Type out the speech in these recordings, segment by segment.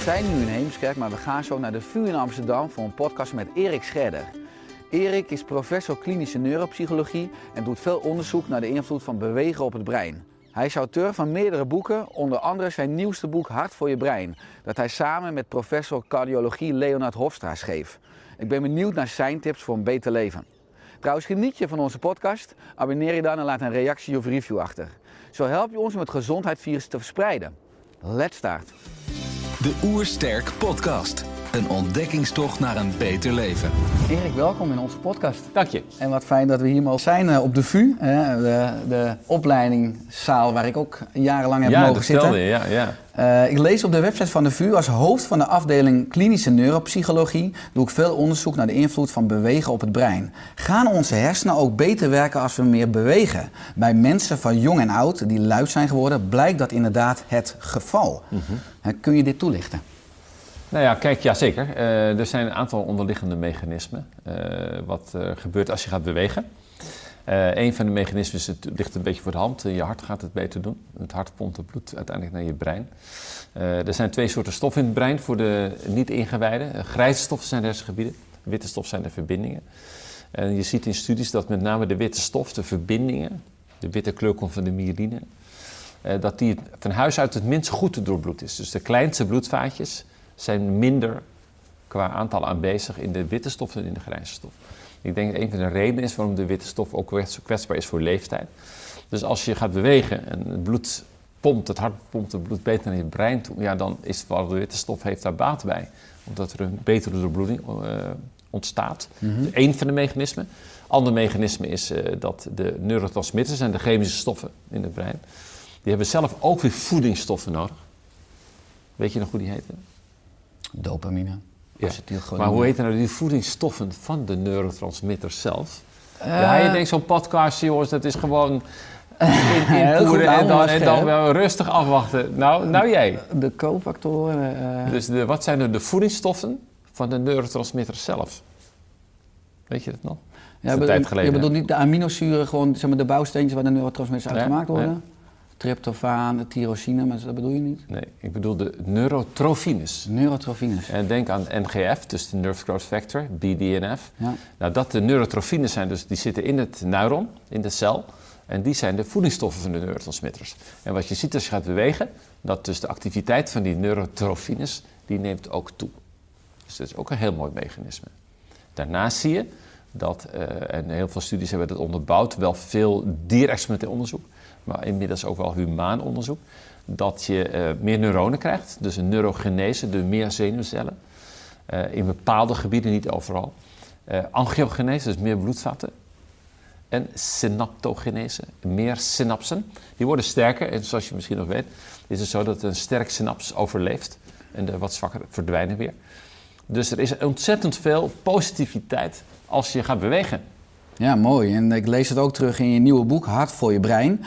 Zijn nu in Heemskerk, maar we gaan zo naar de VU in Amsterdam voor een podcast met Erik Scherder. Erik is professor klinische neuropsychologie en doet veel onderzoek naar de invloed van bewegen op het brein. Hij is auteur van meerdere boeken, onder andere zijn nieuwste boek Hart voor je brein, dat hij samen met professor cardiologie Leonard Hofstra schreef. Ik ben benieuwd naar zijn tips voor een beter leven. Trouwens, geniet je van onze podcast? Abonneer je dan en laat een reactie of review achter. Zo help je ons om het gezondheidsvirus te verspreiden. Let's start. De Oersterk Podcast. Een ontdekkingstocht naar een beter leven. Erik, welkom in onze podcast. Dank je. En wat fijn dat we hier mogen zijn eh, op de VU, hè, de, de opleidingszaal waar ik ook jarenlang heb Ja, mogen zitten. vertelde je. Ja, ja. Eh, ik lees op de website van de VU als hoofd van de afdeling klinische neuropsychologie doe ik veel onderzoek naar de invloed van bewegen op het brein. Gaan onze hersenen ook beter werken als we meer bewegen? Bij mensen van jong en oud die luid zijn geworden, blijkt dat inderdaad het geval. Mhm. Hè, kun je dit toelichten? Nou ja, kijk, ja zeker. Eh, er zijn een aantal onderliggende mechanismen. eh, wat er gebeurt als je gaat bewegen. Eh een van de mechanismen is, het ligt een beetje voor de hand. Je hart gaat het beter doen. Het hart pompt het bloed uiteindelijk naar je brein. Eh, er zijn twee soorten stoffen in het brein voor de niet-ingewijden. Uh, grijze stoffen zijn de hersengebieden, witte stof zijn de verbindingen. En je ziet in studies dat met name de witte stof, de verbindingen, de witte kleur komt van de myeline, eh, dat die van huis uit het minst goed doorbloed is. Dus de kleinste bloedvaatjes zijn minder qua aantal aanwezig in de witte stof dan in de grijze stof. Ik denk dat een van de redenen is waarom de witte stof ook kwets- kwetsbaar is voor leeftijd. Dus als je gaat bewegen en het bloed pompt, het hart pompt het bloed beter naar je brein toe, ja, dan is de witte stof heeft daar baat bij. Omdat er een betere doorbloeding eh, ontstaat. Eén van de mechanismen. Ander mechanisme is eh, dat de neurotransmitters en de chemische stoffen in het brein, die hebben zelf ook weer voedingsstoffen nodig. Weet je nog hoe die heten? Dopamine. Ja. Maar hoe heten nou die voedingsstoffen van de neurotransmitters zelf? Eh, ja, je denkt zo'n podcast, jongens, dat is gewoon invoeren en dan, en dan wel rustig afwachten. Nou, nou jij. De cofactoren. eh, Dus de, wat zijn er de voedingsstoffen van de neurotransmitters zelf? Weet je dat nog? Ja, is een tijd geleden, Je bedoelt niet de aminozuren, gewoon zeg maar, de bouwsteentjes waar de neurotransmitters uit gemaakt worden? Tryptofaan, tyrosine, maar dat bedoel je niet? Nee, ik bedoel de neurotrofines. Neurotrofines. En denk aan NGF, dus de Nerve Growth Factor, BDNF. Ja. Nou, dat de neurotrofines zijn, dus die zitten in het neuron, in de cel. En die zijn de voedingsstoffen van de neurotransmitters. En wat je ziet als je gaat bewegen, dat dus de activiteit van die neurotrofines, die neemt ook toe. Dus dat is ook een heel mooi mechanisme. Daarnaast zie je dat, eh, en heel veel studies hebben dat onderbouwd, wel veel dierexperimenteel onderzoek, maar inmiddels ook wel humaan onderzoek, dat je eh, meer neuronen krijgt, dus een neurogenese, de meer zenuwcellen, eh, in bepaalde gebieden, niet overal. Eh angiogenese, dus meer bloedvaten. En synaptogenese, meer synapsen. Die worden sterker en zoals je misschien nog weet, is het zo dat een sterk synaps overleeft en de wat zwakker verdwijnen weer. Dus er is ontzettend veel positiviteit als je gaat bewegen. Ja, mooi. En ik lees het ook terug in je nieuwe boek Hart voor je brein,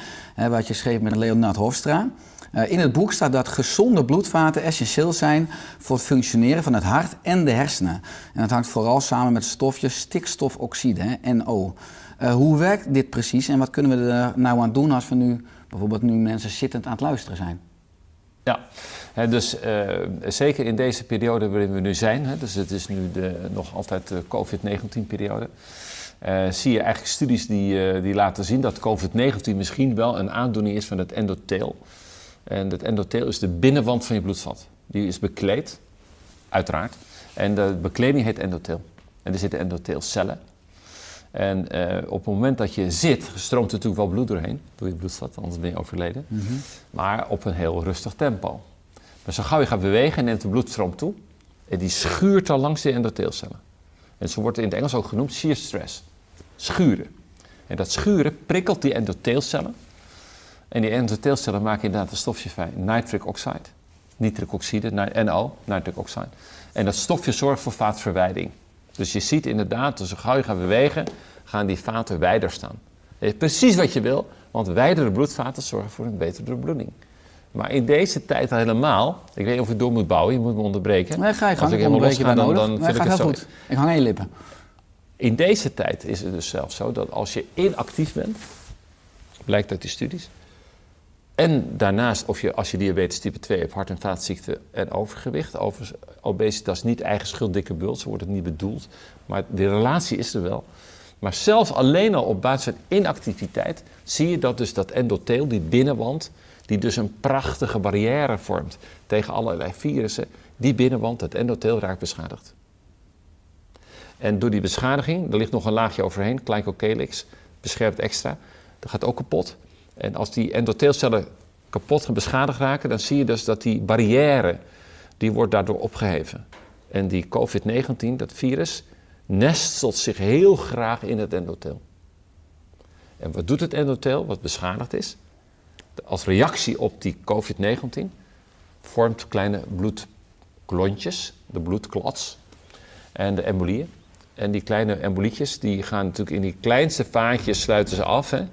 wat je schreef met Leonard Hofstra. Eh, in het boek staat dat gezonde bloedvaten essentieel zijn voor het functioneren van het hart en de hersenen. En dat hangt vooral samen met het stofje stikstofoxide, NO. Eh, hoe werkt dit precies en wat kunnen we er nou aan doen als we nu bijvoorbeeld nu mensen zittend aan het luisteren zijn? Ja, dus eh, zeker in deze periode waarin we nu zijn, dus het is nu de, nog altijd de COVID-19-periode, eh, zie je eigenlijk studies die, eh, die laten zien dat COVID-19 misschien wel een aandoening is van het endotheel. En het endotheel is de binnenwand van je bloedvat. Die is bekleed, uiteraard, En de bekleding heet endoteel. En er zitten endotheelcellen. En eh, op het moment dat je zit, stroomt er natuurlijk wel bloed doorheen. Door je bloedvat, anders ben je overleden. Maar op een heel rustig tempo. Maar zo gauw je gaat bewegen, neemt de bloedstroom toe. En die schuurt al langs de endotheelcellen. En zo wordt in het Engels ook genoemd shear stress. Schuren. En dat schuren prikkelt die endotheelcellen. En die endotheelcellen maken inderdaad een stofje vrij, nitric oxide. Nitric oxide, NO, nitric oxide. En dat stofje zorgt voor vaatverwijding. Dus je ziet inderdaad, dus zo gauw je gaat bewegen, gaan die vaten wijder staan. Dat is precies wat je wil, want wijdere bloedvaten zorgen voor een betere doorbloeding. Maar in deze tijd al helemaal, ik weet niet of je door moet bouwen, je moet me onderbreken. Nee, ga je Als gang. ik Ik helemaal je bij losga, dan, vind ik het zo. goed. Ik hang aan je lippen. In deze tijd is het dus zelfs zo dat als je inactief bent, blijkt uit die studies, en daarnaast of je als je diabetes type 2 hebt, hart- en vaatziekten en overgewicht, over, obesitas is niet eigen schuld, dikke bult, zo wordt het niet bedoeld, maar de relatie is er wel. Maar zelfs alleen al op basis van inactiviteit zie je dat dus dat endotheel, die binnenwand, die dus een prachtige barrière vormt tegen allerlei virussen, die binnenwand, het endotheel, raakt beschadigd. En door die beschadiging, er ligt nog een laagje overheen, glycocalyx, beschermt extra, dat gaat ook kapot. En als die endotheelcellen kapot en beschadigd raken, dan zie je dus dat die barrière, die wordt daardoor opgeheven. En die COVID-19, dat virus, nestelt zich heel graag in het endotheel. En wat doet het endotheel, wat beschadigd is? Als reactie op die COVID-19 vormt kleine bloedklontjes, de bloedklots en de embolieën. En die kleine embolietjes die gaan natuurlijk in die kleinste vaatjes sluiten ze af. Hè?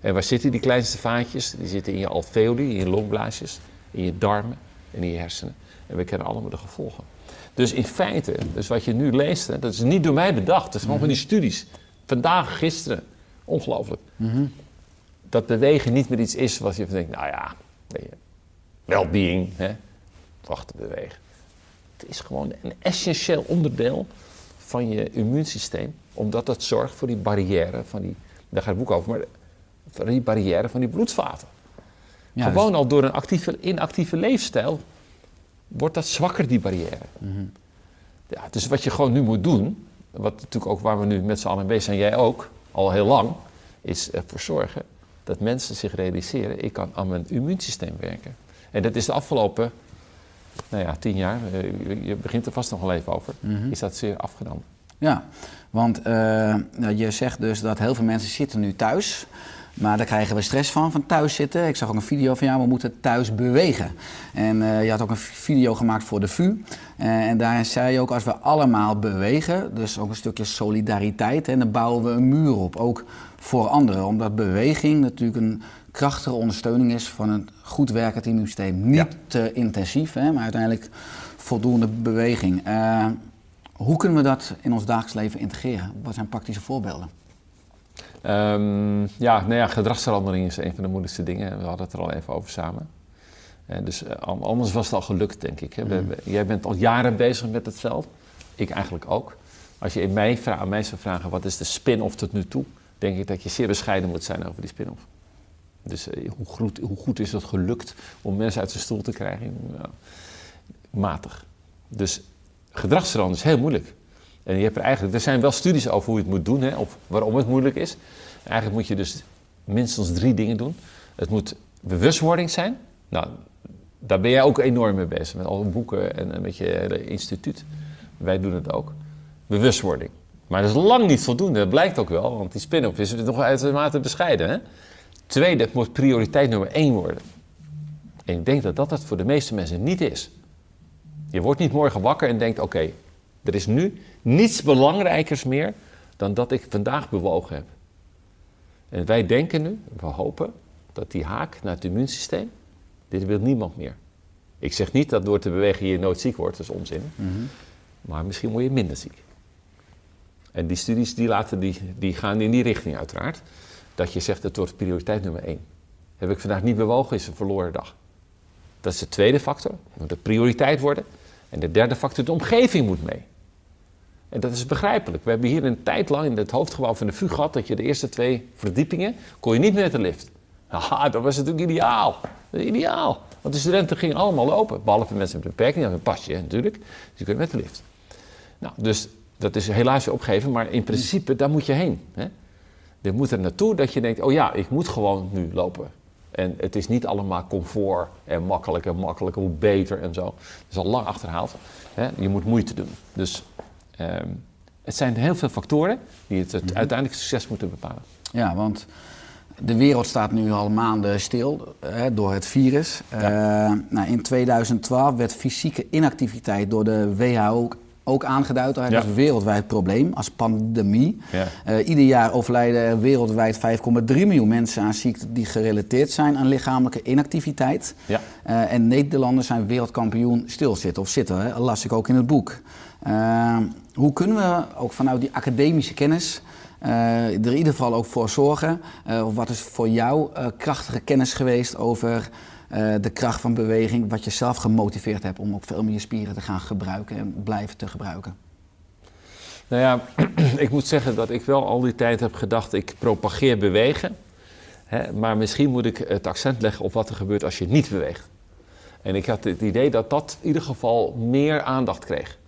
En waar zitten die kleinste vaatjes? Die zitten in je alveoli, in je longblaasjes, in je darmen en in je hersenen. En we kennen allemaal de gevolgen. Dus in feite, dus wat je nu leest, hè, dat is niet door mij bedacht. Dat is gewoon van die studies. Vandaag, gisteren. Ongelooflijk. Dat bewegen niet meer iets is wat je denkt, nou ja, well-being, wachten bewegen. Het is gewoon een essentieel onderdeel van je immuunsysteem, omdat het zorgt voor die barrière van die, daar gaat het boek over, maar voor die barrière van die bloedvaten. Ja, dus- Gewoon al door een actieve, inactieve leefstijl wordt dat zwakker, die barrière. Mhm. Ja, dus wat je gewoon nu moet doen, wat natuurlijk ook waar we nu met z'n allen bezig zijn, jij ook, al heel lang, is ervoor zorgen dat mensen zich realiseren, ik kan aan mijn immuunsysteem werken. En dat is de afgelopen, nou ja, tien jaar, eh, je- begint er vast nog wel even over, Mhm. is dat zeer afgenomen. Ja, want eh, je zegt dus dat heel veel mensen zitten nu thuis. Maar daar krijgen we stress van, van thuis zitten. Ik zag ook een video van jou, we moeten thuis bewegen. En eh, je had ook een video gemaakt voor de VU. En daarin zei je ook, als we allemaal bewegen, dus ook een stukje solidariteit, en dan bouwen we een muur op, ook voor anderen. Omdat beweging natuurlijk een krachtige ondersteuning is van een goed werkend immuunsysteem. Niet Ja. te intensief, hè, maar uiteindelijk voldoende beweging. Eh, hoe kunnen we dat in ons dagelijks leven integreren? Wat zijn praktische voorbeelden? Ehm, ja, nou ja, gedragsverandering is een van de moeilijkste dingen. We hadden het er al even over samen. En dus eh, an- anders was het al gelukt, denk ik. Hè. We- we- jij bent al jaren bezig met het veld. Ik eigenlijk ook. Als je in mij aan mij zou vragen wat is de spin-off tot nu toe, denk ik dat je zeer bescheiden moet zijn over die spin-off. Dus eh, hoe, goed, hoe goed is het gelukt om mensen uit zijn stoel te krijgen? Nou, matig. Dus gedragsverandering is heel moeilijk. En je hebt er eigenlijk, er zijn wel studies over hoe je het moet doen, hè, of waarom het moeilijk is. Eigenlijk moet je dus minstens drie dingen doen. Het moet bewustwording zijn. Nou, daar ben jij ook enorm mee bezig, met alle boeken en, en met je hele instituut. Wij doen het ook. Bewustwording. Maar dat is lang niet voldoende, dat blijkt ook wel, want die spin-off is nog uitermate bescheiden. Hè? Tweede, het moet prioriteit nummer één worden. En ik denk dat dat het voor de meeste mensen niet is. Je wordt niet morgen wakker en denkt: oké, er is nu niets belangrijkers meer dan dat ik vandaag bewogen heb. En wij denken nu, we hopen, dat die haak naar het immuunsysteem, dit wil niemand meer. Ik zeg niet dat door te bewegen je nooit ziek wordt, dat is onzin. Maar misschien word je minder ziek. En die studies die laten die, die gaan in die richting uiteraard. Dat je zegt het wordt prioriteit nummer één. Heb ik vandaag niet bewogen, is een verloren dag. Dat is de tweede factor. Het moet een prioriteit worden. En de derde factor, de omgeving moet mee. En dat is begrijpelijk. We hebben hier een tijd lang in het hoofdgebouw van de VU gehad... dat je de eerste twee verdiepingen, kon je niet met de lift. Haha, dat was natuurlijk ideaal. Dat ideaal. Want de studenten gingen allemaal lopen. Behalve mensen met een beperking, dat een pasje natuurlijk. Dus die kunnen met de lift. Nou, dus dat is helaas je opgeven, maar in principe, daar moet je heen. Hè? Je moet er naartoe dat je denkt, oh ja, ik moet gewoon nu lopen. En het is niet allemaal comfort en makkelijk en makkelijk, hoe beter en zo. Dat is al lang achterhaald. Hè? Je moet moeite doen. Dus ehm, het zijn heel veel factoren die het, het uiteindelijk succes moeten bepalen. Ja, want de wereld staat nu al maanden stil hè, door het virus. Eh, nou, in 2012 werd fysieke inactiviteit door de WHO ook aangeduid als Ja. een wereldwijd probleem, als pandemie. Ja. Eh, ieder jaar overlijden er wereldwijd 5,3 miljoen mensen aan ziekten die gerelateerd zijn aan lichamelijke inactiviteit. Ja. Eh, en Nederlanders zijn wereldkampioen stilzitten, of zitten, hè, las ik ook in het boek. Eh, hoe kunnen we ook vanuit die academische kennis er in ieder geval ook voor zorgen? Of wat is voor jou krachtige kennis geweest over eh, de kracht van beweging, wat je zelf gemotiveerd hebt om ook veel meer je spieren te gaan gebruiken en blijven te gebruiken? Nou ja, ik moet zeggen dat ik wel al die tijd heb gedacht, ik propageer bewegen. Hè, maar misschien moet ik het accent leggen op wat er gebeurt als je niet beweegt. En ik had het idee dat dat in ieder geval meer aandacht kreeg.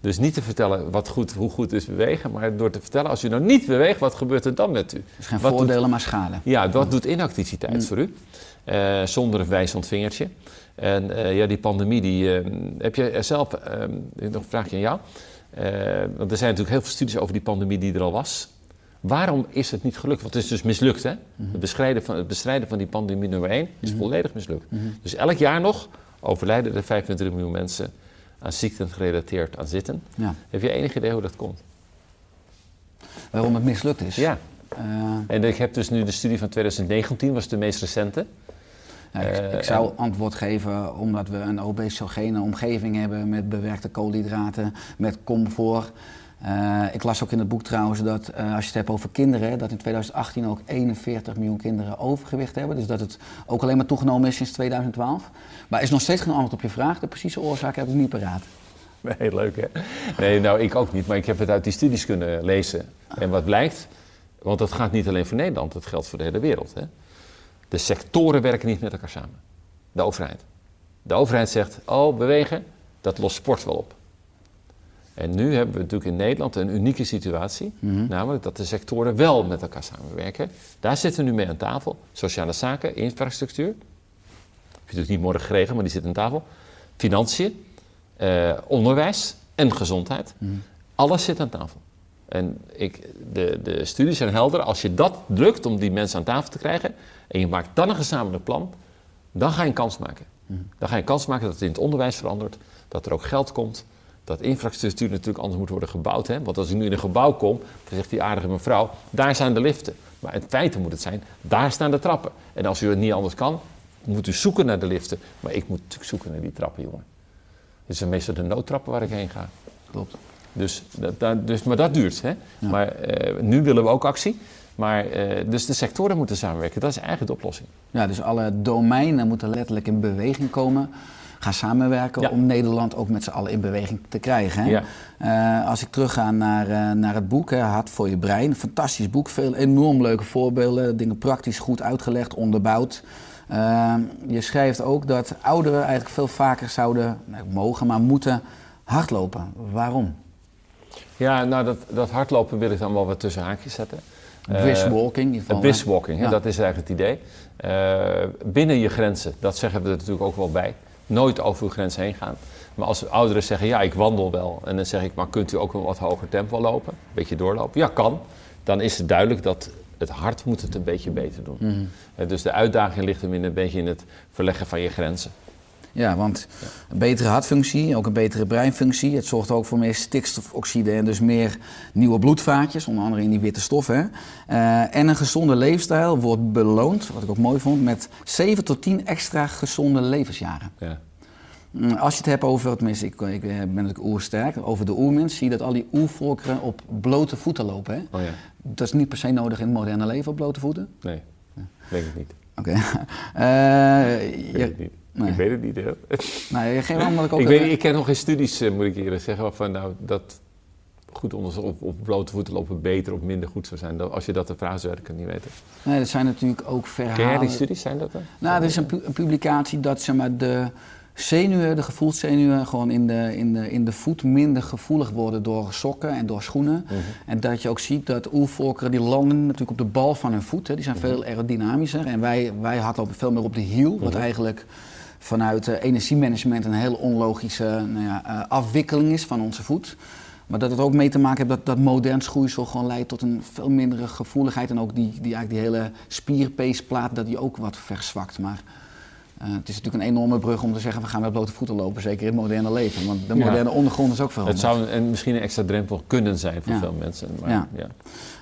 Dus niet te vertellen wat goed, hoe goed is bewegen, maar door te vertellen als u nou niet beweegt, wat gebeurt er dan met u? Dus geen Wat doet- voordelen, maar schade. Ja, wat doet inactiviteit voor u? Eh, zonder een wijzend vingertje. En eh, ja, die pandemie, die, eh, heb je er zelf, nog een vraagje aan jou. Want er zijn natuurlijk heel veel studies over die pandemie die er al was. Waarom is het niet gelukt? Want het is dus mislukt, hè? Het, bestrijden van, het bestrijden van die pandemie nummer 1 is volledig mislukt. Dus elk jaar nog overlijden er 25 miljoen mensen aan ziekten gerelateerd aan zitten. Ja. Heb je enig idee hoe dat komt? Waarom het mislukt is? Ja. En ik heb dus nu de studie van 2019, was de meest recente. Ik, Eh, ik zou antwoord geven omdat we een obesogene omgeving hebben met bewerkte koolhydraten, met comfort. Eh, ik las ook in het boek trouwens dat eh, als je het hebt over kinderen, dat in 2018 ook 41 miljoen kinderen overgewicht hebben. Dus dat het ook alleen maar toegenomen is sinds 2012. Maar er is nog steeds geen antwoord op je vraag. De precieze oorzaak heb ik niet paraat. Nee, leuk hè? Nee, nou ik ook niet, maar ik heb het uit die studies kunnen lezen. En wat blijkt, want dat gaat niet alleen voor Nederland, dat geldt voor de hele wereld. Hè? De sectoren werken niet met elkaar samen. De overheid. De overheid zegt, oh bewegen, dat lost sport wel op. En nu hebben we natuurlijk in Nederland een unieke situatie, namelijk dat de sectoren wel met elkaar samenwerken. Daar zitten we nu mee aan tafel. Sociale zaken, infrastructuur. Heb je natuurlijk niet morgen geregeld, maar die zit aan tafel. Financiën, eh, onderwijs en gezondheid. Alles zit aan tafel. En ik, de, de studies zijn helder. Als je dat lukt om die mensen aan tafel te krijgen en je maakt dan een gezamenlijk plan, dan ga je een kans maken. Dan ga je een kans maken dat het in het onderwijs verandert, dat er ook geld komt, dat infrastructuur natuurlijk anders moet worden gebouwd. Hè? Want als ik nu in een gebouw kom, dan zegt die aardige mevrouw, daar zijn de liften. Maar in feite moet het zijn, daar staan de trappen. En als u het niet anders kan, moet u zoeken naar de liften. Maar ik moet natuurlijk zoeken naar die trappen, jongen. Het zijn meestal de noodtrappen waar ik heen ga. Klopt. Dus, dat, dat- dus, maar dat duurt. Hè? Maar eh, nu willen we ook actie. Maar, eh, dus de sectoren moeten samenwerken. Dat is eigenlijk de oplossing. Ja, dus alle domeinen moeten letterlijk in beweging komen. Ga samenwerken Ja. om Nederland ook met z'n allen in beweging te krijgen. Hè? Ja. Eh, als ik terugga naar, naar het boek, hè, Hart voor je brein. Fantastisch boek, veel enorm leuke voorbeelden. Dingen praktisch goed uitgelegd, onderbouwd. Je schrijft ook dat ouderen eigenlijk veel vaker zouden, nou, mogen, maar moeten hardlopen. Waarom? Ja, nou dat, dat hardlopen wil ik dan wel wat tussen haakjes zetten. Eh, Brisk-walking in ieder geval. Het brisk-walking, hè, Ja. dat is eigenlijk het idee. Eh, binnen je grenzen, dat zeggen we er natuurlijk ook wel bij. Nooit over uw grens heen gaan. Maar als ouderen zeggen, ja, ik wandel wel. En dan zeg ik, maar kunt u ook een wat hoger tempo lopen? Een beetje doorlopen? Ja, kan. Dan is het duidelijk dat het hart moet het een beetje beter doen. Mhm. Eh, dus de uitdaging ligt hem in een beetje in het verleggen van je grenzen. Ja, want een betere hartfunctie, ook een betere breinfunctie. Het zorgt ook voor meer stikstofoxide en dus meer nieuwe bloedvaatjes, onder andere in die witte stoffen. Eh, en een gezonde leefstijl wordt beloond, wat ik ook mooi vond, met 7 tot 10 extra gezonde levensjaren. Ja. Mm, Als je het hebt over, tenminste, ik, ik ben natuurlijk oersterk, over de oermens, zie je dat al die oervolkeren op blote voeten lopen. Hè? Oh ja, Dat is niet per se nodig in het moderne leven op blote voeten. nee, denk ik niet. Oké. Eh, Ik je-. Nee. Ik weet het niet. hè. nou, geen ik ook... Ik, weet, ik ken nog geen studies, eh, moet ik eerlijk zeggen, waarvan nou dat goed onderzoek op, op blote voeten lopen beter of minder goed zou zijn. Dat- Als je dat de vraag zou, het niet weten. Nee, dat zijn natuurlijk ook verhalen. Ken jij die studies, zijn dat dan? Nou, er is een, pu- een publicatie dat zeg maar, de zenuwen, de gevoelszenuwen, gewoon in de, in, de, in de voet minder gevoelig worden door sokken en door schoenen. En dat je ook ziet dat oervolkeren die landen natuurlijk op de bal van hun voet. Hè. Die zijn veel aerodynamischer. En wij, wij hadden veel meer op de hiel, wat eigenlijk vanuit eh, energiemanagement een hele onlogische nou ja, eh, afwikkeling is van onze voet. Maar dat het ook mee te maken heeft dat, dat modern schoeisel gewoon leidt tot een veel mindere gevoeligheid. En ook die, die, eigenlijk die hele spierpeesplaat, dat die ook wat verzwakt. Maar eh, het is natuurlijk een enorme brug om te zeggen, we gaan met blote voeten lopen, zeker in het moderne leven. Want de Ja. moderne ondergrond is ook veranderd. Het zou een, misschien een extra drempel kunnen zijn voor Ja. veel mensen. Maar, Ja.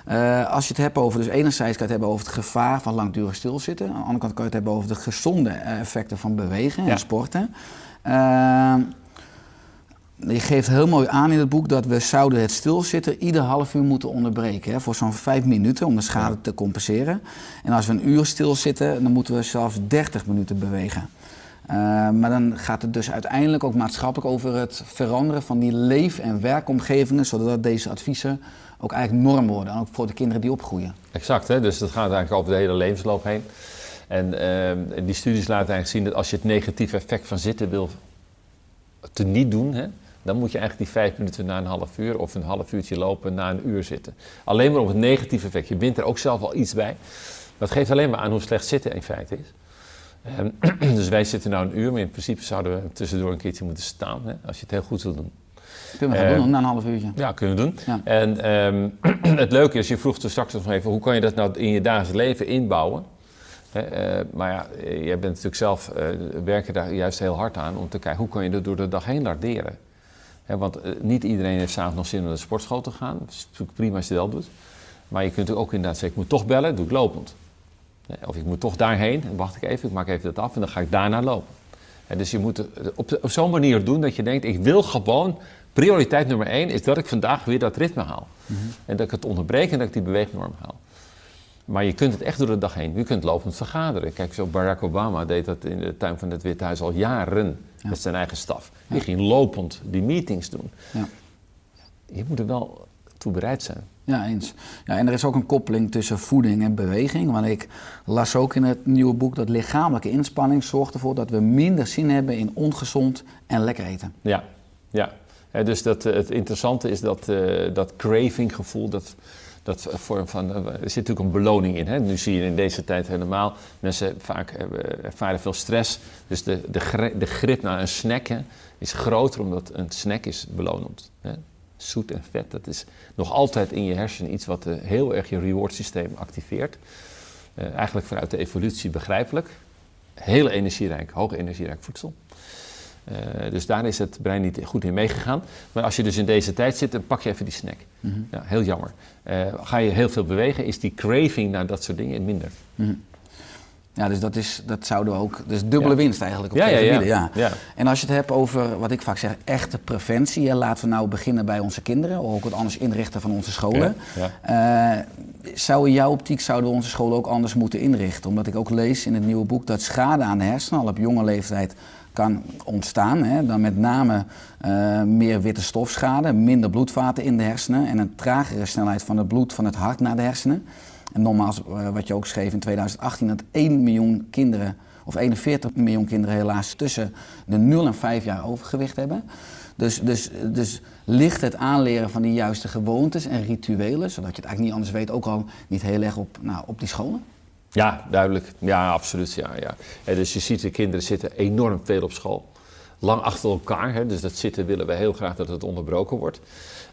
Eh, als je het hebt over, dus enerzijds kan je het hebben over het gevaar van langdurig stilzitten. Aan de andere kant kan je het hebben over de gezonde eh, effecten van bewegen Ja. en sporten. Eh, je geeft heel mooi aan in het boek dat we zouden het stilzitten ieder half uur moeten onderbreken. Hè, voor zo'n vijf minuten om de schade te compenseren. En als we een uur stilzitten, dan moeten we zelfs 30 minuten bewegen. Eh, maar dan gaat het dus uiteindelijk ook maatschappelijk over het veranderen van die leef- en werkomgevingen, zodat deze adviezen ook eigenlijk norm worden. En ook voor de kinderen die opgroeien. Exact, hè? dus dat gaat eigenlijk over de hele levensloop heen. En ehm, die studies laten eigenlijk zien dat als je het negatieve effect van zitten wil te niet doen, hè, dan moet je eigenlijk die vijf minuten na een half uur of een half uurtje lopen na een uur zitten. Alleen maar om het negatieve effect. Je wint er ook zelf wel iets bij. Het geeft alleen maar aan hoe slecht zitten in feite is. Ehm, dus wij zitten nou een uur, maar in principe zouden we tussendoor een keertje moeten staan, hè, als je het heel goed wil doen. Kunnen we gaan Eh, doen, na een half uurtje. Ja, kunnen we doen. Ja. En ehm, het leuke is, je vroeg toen straks nog even, hoe kan je dat nou in je dagelijks leven inbouwen? Hè, eh, maar ja, eh, jij bent natuurlijk zelf, eh werken daar juist heel hard aan om te kijken, hoe kan je dat door de dag heen larderen? Hè, want niet iedereen heeft s'avonds nog zin om naar de sportschool te gaan. Het is natuurlijk prima als je dat doet. Maar je kunt ook inderdaad zeggen, ik moet toch bellen, doe ik lopend. Of ik moet toch daarheen, en wacht ik even, ik maak even dat af en dan ga ik daarna lopen. Dus je moet het op, op zo'n manier doen dat je denkt, ik wil gewoon, prioriteit nummer één is dat ik vandaag weer dat ritme haal. En dat ik het onderbreek en dat ik die beweegnorm haal. Maar je kunt het echt door de dag heen. Je kunt lopend vergaderen. Kijk, zo Barack Obama deed dat in de tuin van het Witte Huis al jaren met zijn eigen staf. Die ging lopend die meetings doen. Ja. Je moet er wel toe bereid zijn. Ja, eens. Ja, en er is ook een koppeling tussen voeding en beweging. Want ik las ook in het nieuwe boek dat lichamelijke inspanning zorgt ervoor dat we minder zin hebben in ongezond en lekker eten. Ja, ja. Dus dat, eh, het interessante is dat, eh, dat craving gevoel, dat, dat vorm van, eh, er zit natuurlijk een beloning in. Hè? Nu zie je in deze tijd helemaal, mensen vaak ervaren veel stress. Dus de, de, de grip naar een snack is groter omdat een snack is belonend. Hè? Zoet en vet, dat is nog altijd in je hersenen iets wat eh, heel erg je reward systeem activeert. Eh, eigenlijk vanuit de evolutie begrijpelijk. Heel energierijk, hoog energierijk voedsel. Eh, dus daar is het brein niet goed in meegegaan. Maar als je dus in deze tijd zit, dan pak je even die snack. Ja, heel jammer. Eh, ga je heel veel bewegen, is die craving naar dat soort dingen minder. Ja, dus dat, is, dat zouden we ook. Dus dubbele Ja. winst eigenlijk op Ja, twee ja, ja. gebieden. Ja. Ja. En als je het hebt over wat ik vaak zeg, echte preventie. Hè, laten we nou beginnen bij onze kinderen. Of ook het anders inrichten van onze scholen. Eh, zou in jouw optiek zouden we onze scholen ook anders moeten inrichten? Omdat ik ook lees in het nieuwe boek dat schade aan de hersenen al op jonge leeftijd kan ontstaan. Hè? Dan met name eh, meer witte stofschade, minder bloedvaten in de hersenen en een tragere snelheid van het bloed van het hart naar de hersenen. En nogmaals, eh, wat je ook schreef in 2018, dat 1 miljoen kinderen, of 41 miljoen kinderen helaas, tussen de 0 en 5 jaar overgewicht hebben. Dus, dus, dus ligt het aanleren van die juiste gewoontes en rituelen, zodat je het eigenlijk niet anders weet, ook al niet heel erg op, nou, op die scholen? Ja, duidelijk. Ja, absoluut. Ja, ja. En dus je ziet, de kinderen zitten enorm veel op school. Lang achter elkaar. Hè, dus dat zitten willen we heel graag dat het onderbroken wordt.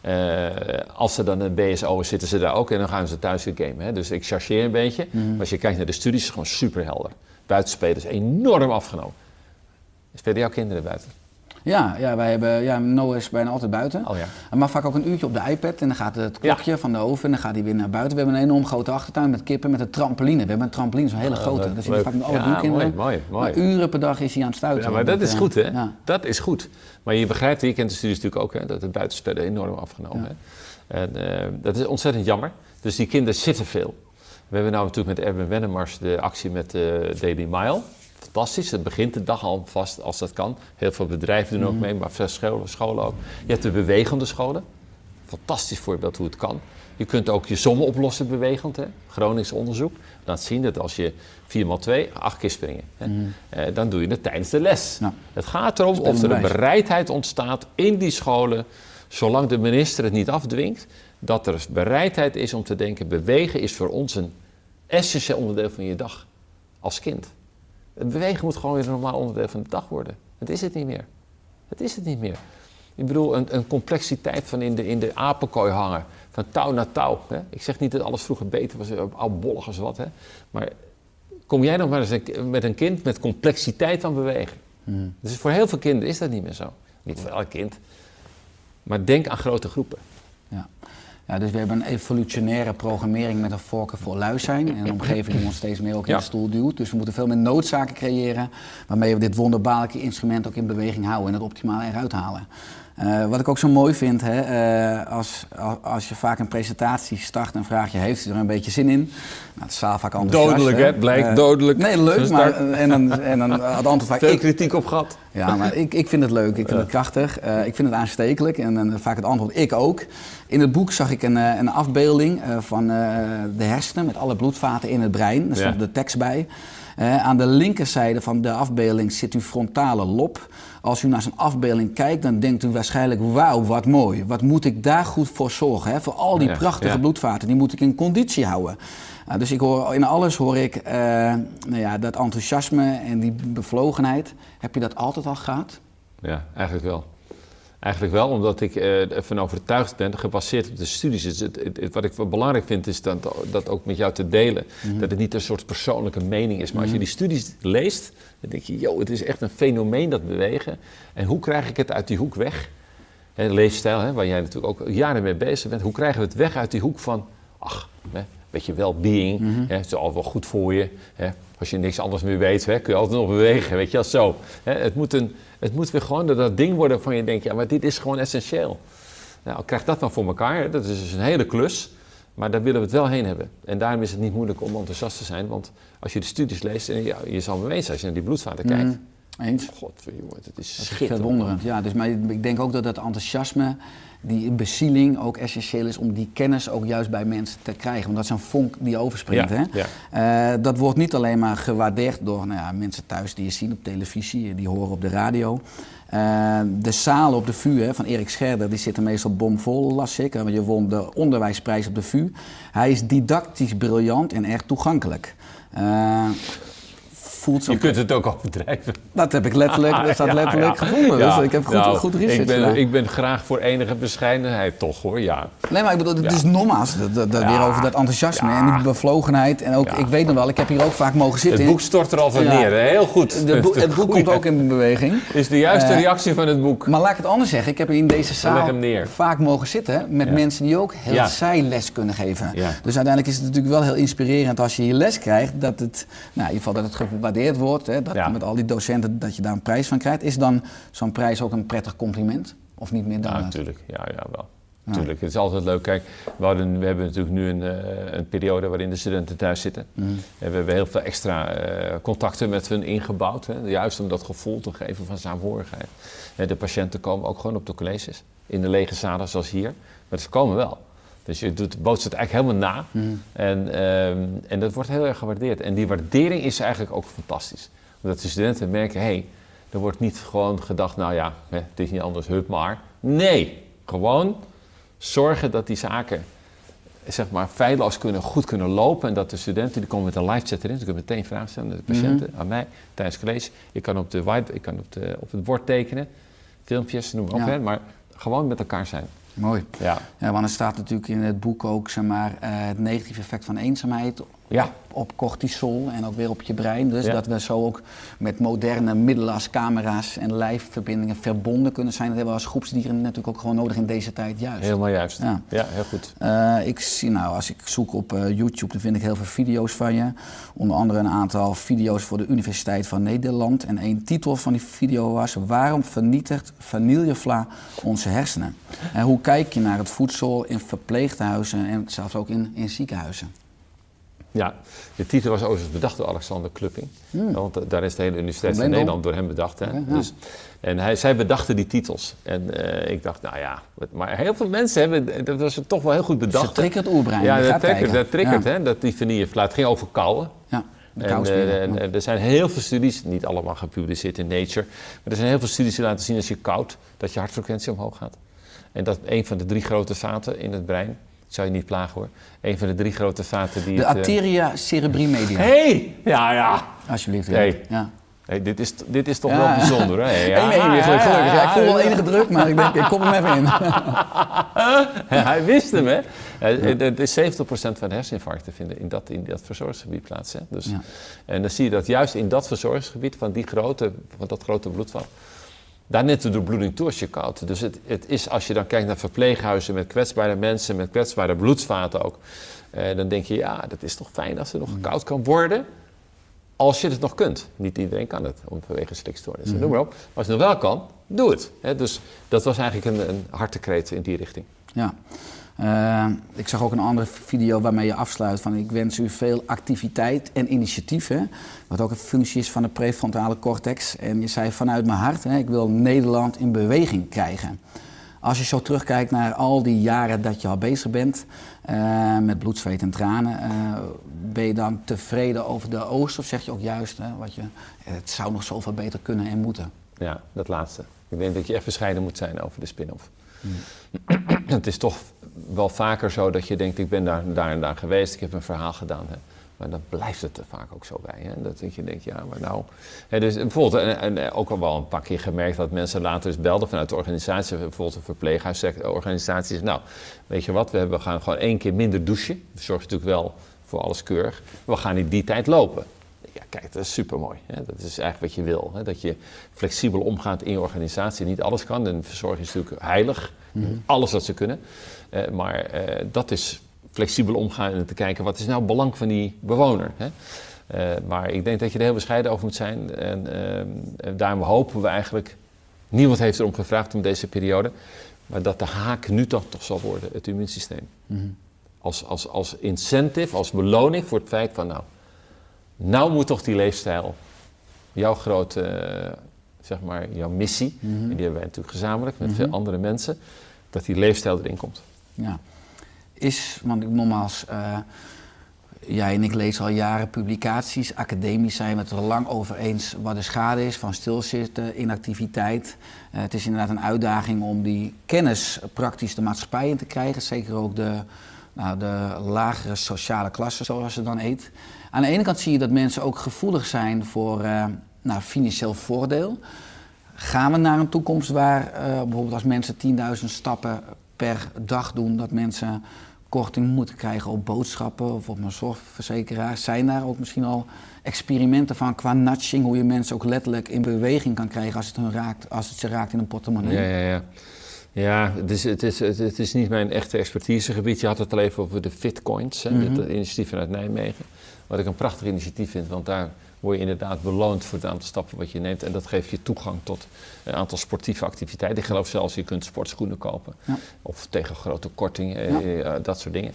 Eh, als ze dan een BSO zitten ze daar ook en dan gaan ze thuis weer gamen. Hè. Dus ik chargeer een beetje. Maar als je kijkt naar de studies, is het gewoon super helder. Buitenspelen is enorm afgenomen. Spelen jouw kinderen buiten? Ja, ja, wij hebben, ja, Noah is bijna altijd buiten. Oh ja. Mag vaak ook een uurtje op de iPad en dan gaat het klokje van de oven en dan gaat hij weer naar buiten. We hebben een enorm grote achtertuin met kippen met een trampoline. We hebben een trampoline, zo'n hele grote. Dat zie je leuk. vaak alle Ja, buurkinderen. mooi, mooi, mooi. Maar uren per dag is hij aan het stuiten. Ja, maar dat is eh, goed, hè? Dat is goed. Maar je begrijpt, je kent de studies natuurlijk ook, hè, dat het buitenspellen enorm afgenomen hè. En eh, dat is ontzettend jammer. Dus die kinderen zitten veel. We hebben nou natuurlijk met Erwin Wennemars de actie met de Daily Mile. Fantastisch, het begint de dag al vast als dat kan. Heel veel bedrijven doen ook mee, maar veel scholen, scholen ook. Je hebt de bewegende scholen. Fantastisch voorbeeld hoe het kan. Je kunt ook je sommen oplossen bewegend. Hè? Gronings onderzoek laat zien dat als je 4 x 2 acht keer springen, hè? Eh, dan doe je het tijdens de les. Ja. Het gaat erom of er een bereidheid ontstaat in die scholen, zolang de minister het niet afdwingt, dat er bereidheid is om te denken, bewegen is voor ons een essentieel onderdeel van je dag als kind. Het bewegen moet gewoon weer een normaal onderdeel van de dag worden. Het is het niet meer. Het is het niet meer. Ik bedoel, een, een complexiteit van in de, in de apenkooi hangen, van touw naar touw. Hè? Ik zeg niet dat alles vroeger beter was, eh, oudbollig als wat, hè? maar kom jij nog maar eens een- met een kind met complexiteit aan bewegen? Dus voor heel veel kinderen is dat niet meer zo. Niet voor elk kind. Maar denk aan grote groepen. Ja. Ja, dus we hebben een evolutionaire programmering met een voorkeur voor lui zijn. En een omgeving die ons steeds meer ook in Ja. de stoel duwt. Dus we moeten veel meer noodzaken creëren waarmee we dit wonderbaarlijke instrument ook in beweging houden en het optimale eruit halen. Eh, wat ik ook zo mooi vind, hè, eh, als, als, je vaak een presentatie start en vraag je, heeft u er een beetje zin in? Nou, het is vaak enthousiast. Dodelijk, hè? Blijkt Eh, dodelijk. Nee, leuk, Zo'n maar en dan, en dan het antwoord vaak, Veel ik, kritiek op gehad. ja, maar ik, ik vind het leuk, ik vind het krachtig, ik vind het aanstekelijk en, vaak het antwoord ik ook. In het boek zag ik een, een afbeelding van de hersenen met alle bloedvaten in het brein. Daar stond Ja. de tekst bij. Eh, aan de linkerzijde van de afbeelding zit uw frontale lob. Als u naar zijn afbeelding kijkt, dan denkt u waarschijnlijk: wauw, wat mooi. Wat moet ik daar goed voor zorgen? Hè? Voor al die Ja, prachtige ja. bloedvaten, die moet ik in conditie houden. Nou, dus ik hoor, in alles hoor ik eh, nou ja, dat enthousiasme en die bevlogenheid. Heb je dat altijd al gehad? Ja, eigenlijk wel. Eigenlijk wel, omdat ik eh, ervan overtuigd ben, gebaseerd op de studies. Dus het, het- het- wat ik belangrijk vind, is dat, dat ook met jou te delen. Dat het niet een soort persoonlijke mening is. Maar als je die studies leest, dan denk je, joh, het is echt een fenomeen dat bewegen. En hoe krijg ik het uit die hoek weg? Hè, leefstijl, hè, waar jij natuurlijk ook jaren mee bezig bent. Hoe krijgen we het weg uit die hoek van, ach, hè, beetje well-being. hè, Het is altijd wel goed voor je. Hè. Als je niks anders meer weet, hè, kun je altijd nog bewegen, weet je wel, zo. Hè, het, moet een, het moet weer gewoon dat, ding worden waarvan je denkt, ja, maar dit is gewoon essentieel. Nou, krijg dat dan voor elkaar, dat is dus een hele klus. Maar daar willen we het wel heen hebben. En daarom is het niet moeilijk om enthousiast te zijn. Want als je de studies leest, en ja, je zal me als je naar die bloedvaten kijkt. Eens? God, jongen, het is Dat is verwonderend. Ja, dus maar ik denk ook dat dat enthousiasme, die bezieling ook essentieel is om die kennis ook juist bij mensen te krijgen. Want dat is een vonk die overspringt. Ja, hè? Eh, dat wordt niet alleen maar gewaardeerd door nou ja, mensen thuis die je zien op televisie, die horen op de radio. Eh, de zalen op de VU hè, van Erik Scherder die zitten meestal bomvol, las ik. Want je won de onderwijsprijs op de VU. Hij is didactisch briljant en erg toegankelijk. Eh, voelt zo Je kunt het ook overdrijven. dat heb ik letterlijk, dat staat letterlijk ja. gevonden. Dus ik heb goed, Nou, goed research ik ben, gedaan. ik ben graag voor enige bescheidenheid, toch hoor, ja. Nee, maar ik bedoel, het is nogmaals dat, weer over dat enthousiasme en die bevlogenheid. En ook, ik weet nog wel, ik heb hier ook vaak mogen zitten. Het boek stort er al van neer, heel goed. De boek- het boek komt ook in beweging. is de juiste Eh, reactie van het boek. Maar laat ik het anders zeggen. Ik heb in deze zaal vaak mogen zitten met mensen die ook heel Ja. zijles kunnen geven. Dus uiteindelijk is het natuurlijk wel heel inspirerend als je hier les krijgt. Dat het, nou, in ieder geval dat het gewaardeerd wordt. Hè, dat Ja. met al die docenten dat je daar een prijs van krijgt. Is dan zo'n prijs ook een prettig compliment? Of niet meer dan Ja, natuurlijk. Ja, ja, wel. Tuurlijk, het is altijd leuk. Kijk, we, hadden, we hebben natuurlijk nu een, eh, een periode waarin de studenten thuis zitten. Mhm. En we hebben heel veel extra eh, contacten met hun ingebouwd. Hè, juist om dat gevoel te geven van saamhorigheid. De patiënten komen ook gewoon op de colleges. In de lege zalen zoals hier. Maar ze komen wel. Dus je doet, bootst het eigenlijk helemaal na. Mhm. En, ehm, en dat wordt heel erg gewaardeerd. En die waardering is eigenlijk ook fantastisch. Omdat de studenten merken, hé, hey, er wordt niet gewoon gedacht, nou ja, hè, het is niet anders, hup maar. Nee, gewoon zorgen dat die zaken zeg maar, feilloos kunnen, goed kunnen lopen. En dat de studenten, die komen met een live chat erin. Ze kunnen meteen vragen stellen aan de patiënten, aan mij, tijdens het college. Ik kan op, de white, ik kan op, de, op het bord tekenen, filmpjes, noem maar op. Ja. Hè, maar gewoon met elkaar zijn. Mooi. Ja. Ja, want er staat natuurlijk in het boek ook zeg maar, eh, het negatieve effect van eenzaamheid Ja. op cortisol en ook weer op je brein. Dus Ja. dat we zo ook met moderne middelen als camera's en lijfverbindingen verbonden kunnen zijn. Dat hebben we als groepsdieren natuurlijk ook gewoon nodig in deze tijd juist. Helemaal juist. Ja. Ja, heel goed. Eh, ik zie nou, als ik zoek op eh, YouTube, dan vind ik heel veel video's van je. Onder andere een aantal video's voor de Universiteit van Nederland. En één titel van die video was: Waarom vernietigt vanillevla onze hersenen? En hoe kijk je naar het voedsel in verpleeghuizen en zelfs ook in, in ziekenhuizen? Ja, de titel was overigens bedacht door Alexander Klupping. Want eh, daar is de hele Universiteit van. Nederland door hem bedacht. Hè? Ja. dus, en hij, zij bedachten die titels. En eh, ik dacht, nou ja, maar heel veel mensen hebben, dat was toch wel heel goed bedacht. Ze triggert oerbrein. Ja, dat triggert, dat triggert Ja. hè, dat die vanillefluit. Het ging over kauwen. Ja, En, eh, eh, er zijn heel veel studies, niet allemaal gepubliceerd in Nature, maar er zijn heel veel studies die laten zien als je koud, dat je hartfrequentie omhoog gaat. En dat een van de drie grote vaten in het brein, ik zou je niet plagen hoor, een van de drie grote vaten die De het... eh, arteria cerebrimedia. hey! Ja, ja. Alsjeblieft. Hey. Ja. Hey, dit, is, dit is toch Ja. wel bijzonder, hè? Ja, Eén ja, gelukkig. Ja, ik voel wel enige druk, maar ik denk, ik kom hem even in. Hij wist hem, hè? Het is 70% van de herseninfarcten vinden in dat, in dat verzorgingsgebied plaats. Hè? Dus. En dan zie je dat juist in dat verzorgingsgebied van, die grote, van dat grote bloedvat, daar net de doorbloeding toe als je koud. Dus het, het is, als je dan kijkt naar verpleeghuizen met kwetsbare mensen, met kwetsbare bloedvaten ook, eh, dan denk je, ja, dat is toch fijn als er nog koud kan worden. Als je het nog kunt. Niet iedereen kan het, om vanwege slikstoornissen. Noem maar op. Maar als je het nog wel kan, doe het. Dus dat was eigenlijk een, een hartekreet in die richting. Ja. Eh, ik zag ook een andere video waarmee je afsluit van ik wens u veel activiteit en initiatief. Hè, wat ook een functie is van de prefrontale cortex. En je zei vanuit mijn hart, hè, ik wil Nederland in beweging krijgen. Als je zo terugkijkt naar al die jaren dat je al bezig bent eh, met bloed, zweet en tranen, eh, ben je dan tevreden over de oost of zeg je ook juist, hè, wat je, het zou nog zoveel beter kunnen en moeten? Ja, dat laatste. Ik denk dat je echt bescheiden moet zijn over de spin-off. het is toch wel vaker zo dat je denkt, ik ben daar, daar en daar geweest, ik heb een verhaal gedaan. Maar dan blijft het er vaak ook zo bij. Hè. Dat je denkt, ja, maar nou... Dus bijvoorbeeld, en, eh, ook al wel een paar keer gemerkt dat mensen later dus belden vanuit de organisatie, bijvoorbeeld een verpleeghuisorganisatie, zegt, nou, weet je wat, we hebben- we gaan gewoon één keer minder douchen. Dat zorgt natuurlijk wel voor alles keurig. We gaan in die tijd lopen. Ja, kijk, dat is supermooi. Hè? Dat is eigenlijk wat je wil. Hè? Dat je flexibel omgaat in je organisatie. Niet alles kan. En verzorging is natuurlijk heilig. Alles wat ze kunnen. Eh, maar eh, dat is flexibel omgaan en te kijken wat is nou het belang van die bewoner. Hè? Eh, maar ik denk dat je er heel bescheiden over moet zijn. En, ehm, daarom hopen we eigenlijk... Niemand heeft erom gevraagd om deze periode. Maar dat de haak nu toch, toch zal worden, het immuunsysteem. Als, als, als incentive, als beloning voor het feit van... nou, nou moet toch die leefstijl, jouw grote, eh, zeg maar, jouw missie, en die hebben wij natuurlijk gezamenlijk met veel andere mensen, dat die leefstijl erin komt. Ja. Is, want ik nogmaals, eh, jij en ik lezen al jaren publicaties, academisch zijn we het er lang over eens wat de schade is van stilzitten, inactiviteit. Eh, het is inderdaad een uitdaging om die kennis praktisch de maatschappij in te krijgen, zeker ook de, nou, de lagere sociale klasse, zoals het dan heet. Aan de ene kant zie je dat mensen ook gevoelig zijn voor eh, nou, financieel voordeel. Gaan we naar een toekomst waar eh, bijvoorbeeld als mensen 10.000 stappen per dag doen, dat mensen korting moeten krijgen op boodschappen of op een zorgverzekeraar? Zijn daar ook misschien al experimenten van qua nudging, hoe je mensen ook letterlijk in beweging kan krijgen als het, hun raakt, als het ze raakt in een portemonnee? Ja, ja, ja. Ja, het is, het, is, het, het is niet mijn echte expertisegebied. Je had het al even over de Fitcoins, hè, Mhm. dit initiatief vanuit Nijmegen. Wat ik een prachtig initiatief vind, want daar word je inderdaad beloond voor het aantal stappen wat je neemt. En dat geeft je toegang tot een aantal sportieve activiteiten. Ik geloof zelfs, je kunt sportschoenen kopen. Ja. Of tegen grote korting, eh, eh, dat soort dingen.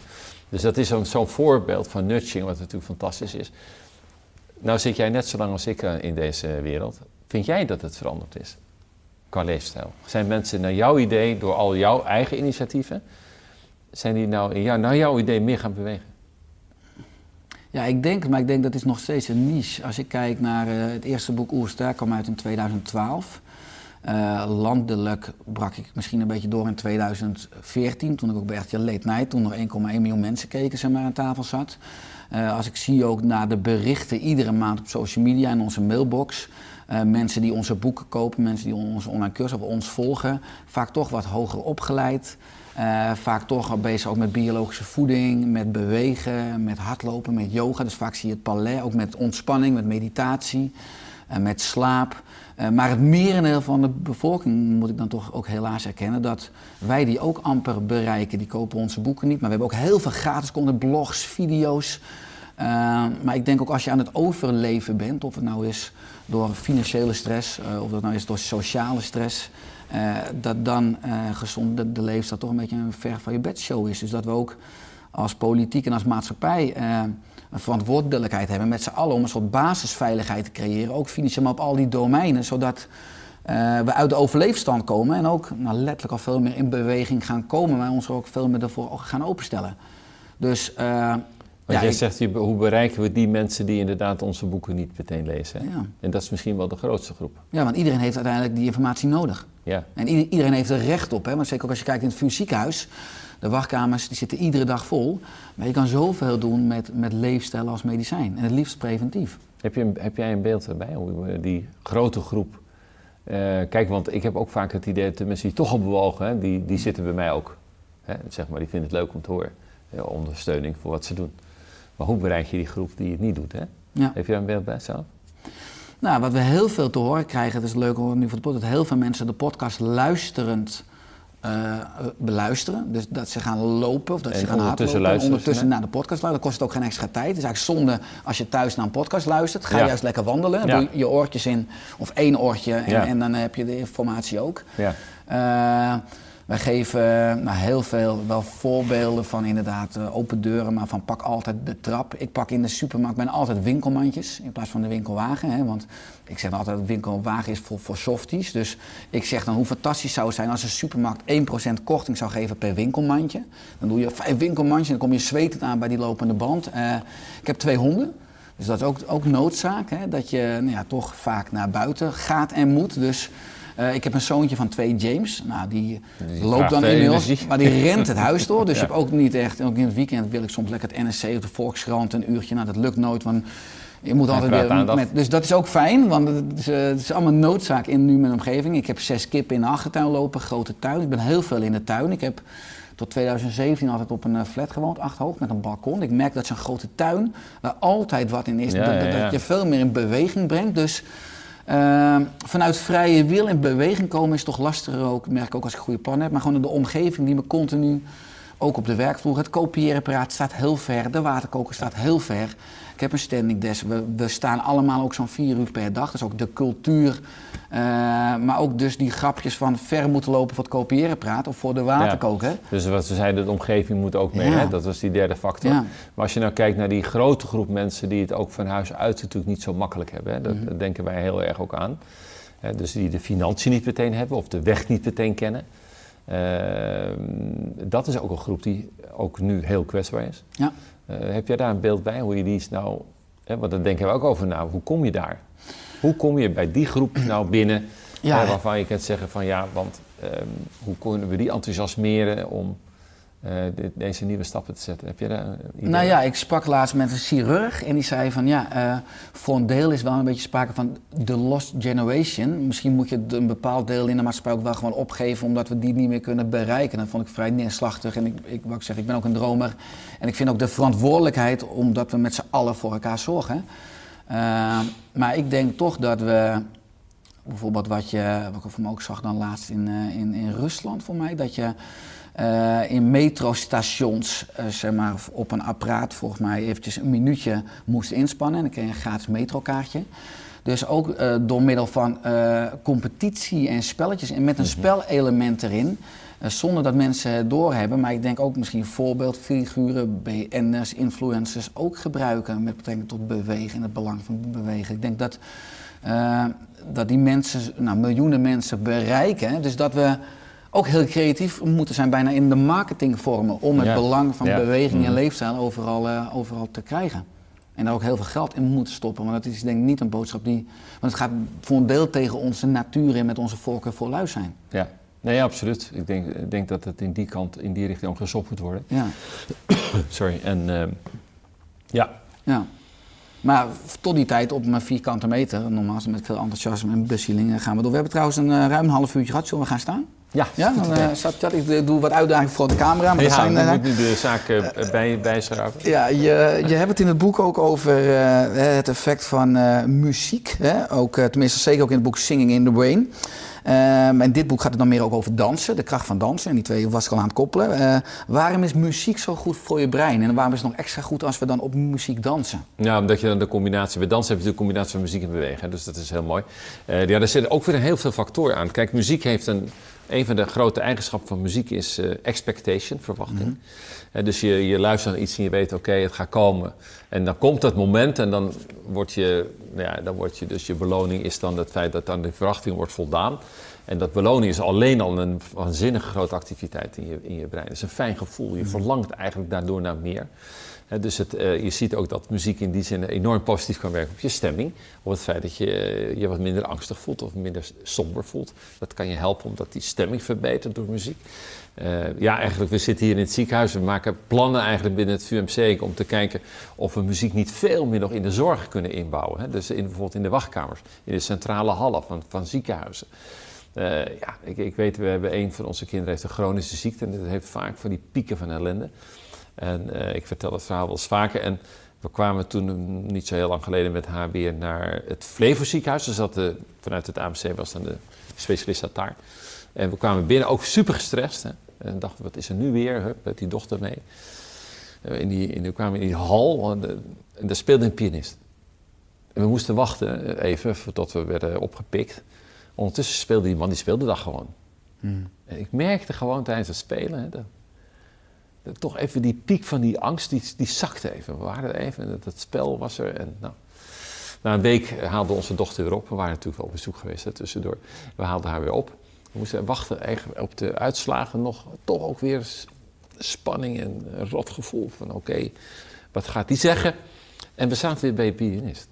Dus dat is zo'n voorbeeld van nudging, wat natuurlijk fantastisch is. Nou zit jij net zo lang als ik eh, in deze wereld. Vind jij dat het veranderd is? Qua leefstijl. Zijn mensen naar jouw idee, door al jouw eigen initiatieven, zijn die nou in jou, naar jouw idee meer gaan bewegen? Ja, ik denk maar ik denk dat is nog steeds een niche. Als ik kijk naar eh, het eerste boek Oersterk, kwam uit in 2012. Eh, landelijk brak ik misschien een beetje door in 2014, toen ik ook bij RTL Late Night, toen nog 1,1 miljoen mensen keken, zeg maar, aan tafel zat. Eh, als ik zie ook naar de berichten iedere maand op social media en onze mailbox, mensen die onze boeken kopen, mensen die onze online cursus of ons volgen, vaak toch wat hoger opgeleid. Eh, vaak toch bezig ook met biologische voeding, met bewegen, met hardlopen, met yoga. Dus vaak zie je het palais, ook met ontspanning, met meditatie, eh, met slaap. Eh, maar het merendeel van de bevolking, moet ik dan toch ook helaas erkennen, dat wij die ook amper bereiken. Die kopen onze boeken niet, maar we hebben ook heel veel gratis content, blogs, video's. Maar ik denk ook als je aan het overleven bent, of het nou is door financiële stress, of dat nou is door sociale stress, eh, dat dan eh, gezond de, de toch een beetje een ver van je bedshow is. Dus dat we ook als politiek en als maatschappij eh, een verantwoordelijkheid hebben met z'n allen om een soort basisveiligheid te creëren, ook financieel, maar op al die domeinen, zodat we uit de overleefstand komen en ook nou, letterlijk al veel meer in beweging gaan komen, maar ons ook veel meer ervoor gaan openstellen. Dus Want ja, jij zegt, hoe bereiken we die mensen die inderdaad onze boeken niet meteen lezen? Hè? Ja. En dat is misschien wel de grootste groep. ja, want iedereen heeft uiteindelijk die informatie nodig. Ja. En ieder- iedereen heeft er recht op. Hè? Want zeker ook als je kijkt in het ziekenhuis. De wachtkamers die zitten iedere dag vol. Maar je kan zoveel doen met, met leefstijl als medicijn. En het liefst preventief. Heb, je heb jij een beeld erbij hoe die grote groep... eh, kijk, want ik heb ook vaak het idee dat de mensen die toch al bewogen, hè, die, die zitten bij mij ook. Hè, zeg maar, die vinden het leuk om te horen. Eh, ondersteuning voor wat ze doen. Maar hoe bereik je die groep die het niet doet? Hè? Ja. Heb je daar een beeld bij zelf? Nou, wat we heel veel te horen krijgen, het is leuk om nu voor de podcast, dat heel veel mensen de podcast luisterend eh, beluisteren. Dus dat ze gaan lopen of dat En ze gaan hardlopen. En ondertussen naar de podcast luisteren. Dan kost het ook geen extra tijd. Het is eigenlijk zonde als je thuis naar een podcast luistert. Ga Ja. juist lekker wandelen. Ja. Doe je oortjes in of één oortje en, Ja. en dan heb je de informatie ook. Ja. Eh, wij geven nou, heel veel wel voorbeelden van inderdaad eh, open deuren, maar van pak altijd de trap. Ik pak in de supermarkt bijna altijd winkelmandjes in plaats van de winkelwagen. Hè, want ik zeg altijd dat winkelwagen is voor, voor softies. Dus ik zeg dan hoe fantastisch zou het zijn als een supermarkt 1% korting zou geven per winkelmandje. Dan doe je vijf winkelmandjes en dan kom je zwetend aan bij die lopende band. Eh, ik heb twee honden. Dus dat is ook, ook noodzaak, hè, dat je nou ja, toch vaak naar buiten gaat en moet. Dus eh, ik heb een zoontje van twee, James. Nou, die, Die loopt dan inmiddels, maar die rent het huis door. Dus Ja. je hebt ook niet echt, ook in het weekend wil ik soms lekker het NSC of de Volkskrant een uurtje. Nou, dat lukt nooit, want je moet altijd weer met, Dus dat is ook fijn, want het is, eh, het is allemaal noodzaak in nu mijn omgeving. Ik heb zes kippen in de achtertuin lopen, grote tuin. Ik ben heel veel in de tuin. Ik heb tot 2017 altijd op een eh, flat gewoond, acht hoog, met een balkon. Ik merk dat zo'n grote tuin, waar altijd wat in is, Ja, dat, ja, dat- ja. dat je veel meer in beweging brengt. Dus eh, vanuit vrije wil in beweging komen is toch lastiger ook, merk ik ook als ik een goede plan heb. Maar gewoon de omgeving die me continu, ook op de werkvloer, het kopieerapparaat staat heel ver, de waterkoker staat heel ver. Ik heb een standing desk, we, we staan allemaal ook zo'n vier uur per dag. Dus ook de cultuur, eh, maar ook dus die grapjes van ver moeten lopen voor het kopieerapparaat of voor de waterkoker. Dus wat ze zeiden, de omgeving moet ook mee. Ja. Hè? Dat was die derde factor. Ja. Maar als je nou kijkt naar die grote groep mensen die het ook van huis uit natuurlijk niet zo makkelijk hebben. Hè? Dat, Mhm. dat denken wij heel erg ook aan. Dus die de financiën niet meteen hebben of de weg niet meteen kennen. Ehm, dat is ook een groep die ook nu heel kwetsbaar is. Ja. Eh, heb jij daar een beeld bij, hoe je die is nou... Hè, want daar denken we ook over na. Hoe kom je daar? Hoe kom je bij die groep nou binnen Ja. waarvan je kunt zeggen van ja, want ehm, hoe kunnen we die enthousiasmeren om eh, deze nieuwe stappen te zetten? Heb je daar een idee? Nou ja, ik sprak laatst met een chirurg en die zei van ja, eh, voor een deel is wel een beetje sprake van de lost generation. Misschien moet je een bepaald deel in de maatschappij ook wel gewoon opgeven omdat we die niet meer kunnen bereiken. Dat vond ik vrij neerslachtig en ik, ik, wat ik zeg, ik ben ook een dromer en ik vind ook de verantwoordelijkheid omdat we met z'n allen voor elkaar zorgen. Eh, maar ik denk toch dat we bijvoorbeeld wat je, wat ik voor me ook zag dan laatst in, in, in Rusland voor mij, dat je eh, in metrostations eh, zeg maar, op een apparaat volgens mij eventjes een minuutje moest inspannen en dan kreeg je een gratis metrokaartje. Dus ook eh, door middel van competitie en spelletjes en met een spelelement erin. zonder dat mensen het doorhebben, maar ik denk ook misschien voorbeeldfiguren, BN'ers, influencers ook gebruiken met betrekking tot bewegen en het belang van bewegen. Ik denk dat, dat die mensen, nou, miljoenen mensen bereiken. Dus dat we ook heel creatief moeten zijn, bijna in de marketingvormen, om het Ja. belang van Ja. beweging en Mhm. leefstijl overal, eh, overal te krijgen. En daar ook heel veel geld in moeten stoppen. Want dat is denk ik niet een boodschap die. Want het gaat voor een deel tegen onze natuur en met onze voorkeur voor lui zijn. Ja, nee, absoluut. Ik denk, denk dat het in die kant, in die richting ook gezocht moet worden. Ja. Sorry, en ehm, ja, ja. Maar tot die tijd op mijn vierkante meter, normaal met veel enthousiasme en bezieling, gaan we door. We hebben trouwens een eh, ruim een half uurtje gehad. Zullen we gaan staan? Ja, Ja, dan staat chat. Ik doe wat uitdaging voor de camera. Maar ja, dat zijn, eh, moet nu de zaak eh, bij, bijschraven. Ja, je, je hebt het in het boek ook over het effect van muziek. Hè? Ook, tenminste, zeker ook in het boek Singing in the Brain. Ehm, en dit boek gaat het dan meer ook over dansen, de kracht van dansen. En die twee was ik al aan het koppelen. Waarom is muziek zo goed voor je brein? En waarom is het nog extra goed als we dan op muziek dansen? Ja, omdat je dan de combinatie... Bij dansen heb je de combinatie van muziek en bewegen. hè, Dus dat is heel mooi. Ja, er zitten ook weer heel veel factoren aan. Kijk, muziek heeft een een van de grote eigenschappen van muziek is eh, expectation, verwachting. Eh, dus je, je luistert naar iets en je weet, oké, het gaat komen. En dan komt dat moment en dan wordt je, nou ja, dan wordt je, dus je beloning is dan het feit dat aan de verwachting wordt voldaan. En dat beloning is alleen al een waanzinnige grote activiteit in je, in je brein. Het is een fijn gevoel. Je verlangt eigenlijk daardoor naar meer. Dus het, eh, je ziet ook dat muziek in die zin enorm positief kan werken op je stemming. Op het feit dat je eh, je wat minder angstig voelt of minder somber voelt. Dat kan je helpen omdat die stemming verbetert door muziek. Eh, ja, eigenlijk, we zitten hier in het ziekenhuis. We maken plannen eigenlijk binnen het VUMC om te kijken of we muziek niet veel meer nog in de zorg kunnen inbouwen. Hè? Dus in, bijvoorbeeld in de wachtkamers, in de centrale hallen van, van ziekenhuizen. Ja, ik, ik weet, we hebben een van onze kinderen heeft een chronische ziekte en dat heeft vaak van die pieken van ellende. En eh, ik vertel het verhaal wel eens vaker. En we kwamen toen mm, niet zo heel lang geleden met haar weer naar het Flevo ziekenhuis. Dus dat de, vanuit het AMC was dan de specialist zat daar. En we kwamen binnen ook super gestrest. Hè? En dachten, wat is er nu weer? Hup, met die dochter mee. Eh, In die, in, we kwamen in die hal en, de- en daar speelde een pianist. En we moesten wachten eh, even tot we werden opgepikt. Ondertussen speelde die man, die speelde dat gewoon. En ik merkte gewoon tijdens het spelen, hè, dat, dat toch even die piek van die angst, die, die zakte even. We waren er even en het, het spel was er. En, nou. Na een week haalde onze dochter weer op. We waren natuurlijk wel op bezoek geweest hè, tussendoor. We haalden haar weer op. We moesten wachten eigenlijk op de uitslagen nog. Toch ook weer spanning en een rot gevoel van oké, wat gaat die zeggen? En we zaten weer bij een pianist.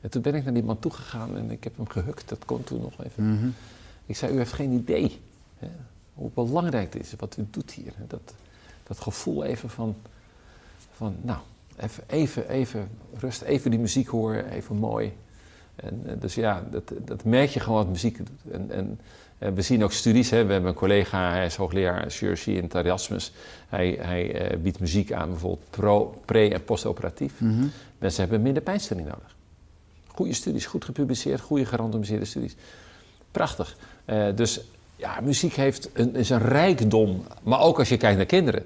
En toen ben ik naar die man toegegaan en ik heb hem gehukt. Dat kon toen nog even. Ik zei, u heeft geen idee hè, hoe belangrijk het is wat u doet hier. hè. Dat, dat gevoel even van, van nou, even, even, even rust, even die muziek horen, even mooi. En, eh, dus ja, dat, dat merk je gewoon wat muziek doet. En, en eh, we zien ook studies, hè. we hebben een collega, hij is hoogleraar chirurgie in het Erasmus. Hij, hij eh, biedt muziek aan, bijvoorbeeld pro, pre- en postoperatief. Mensen hebben minder pijnstilling nodig. Goede studies, goed gepubliceerd, goede gerandomiseerde studies. Prachtig. Dus ja, muziek heeft een, is een rijkdom, maar ook als je kijkt naar kinderen.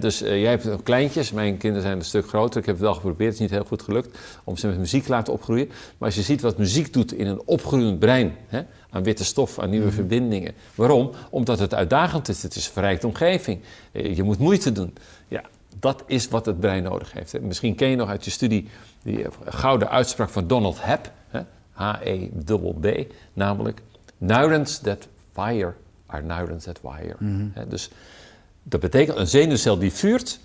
Dus eh, jij hebt kleintjes, mijn kinderen zijn een stuk groter. Ik heb het wel geprobeerd, het is niet heel goed gelukt om ze met muziek te laten opgroeien. Maar als je ziet wat muziek doet in een opgroeiend brein, hè, aan witte stof, aan nieuwe verbindingen. Waarom? Omdat het uitdagend is, het is een verrijkte omgeving. Eh, je moet moeite doen. Ja, dat is wat het brein nodig heeft. Misschien ken je nog uit je studie die eh, gouden uitspraak van Donald Hebb, H-E-B-B, namelijk neurons that fire are neurons that wire. Hè, dus dat betekent een zenuwcel die vuurt,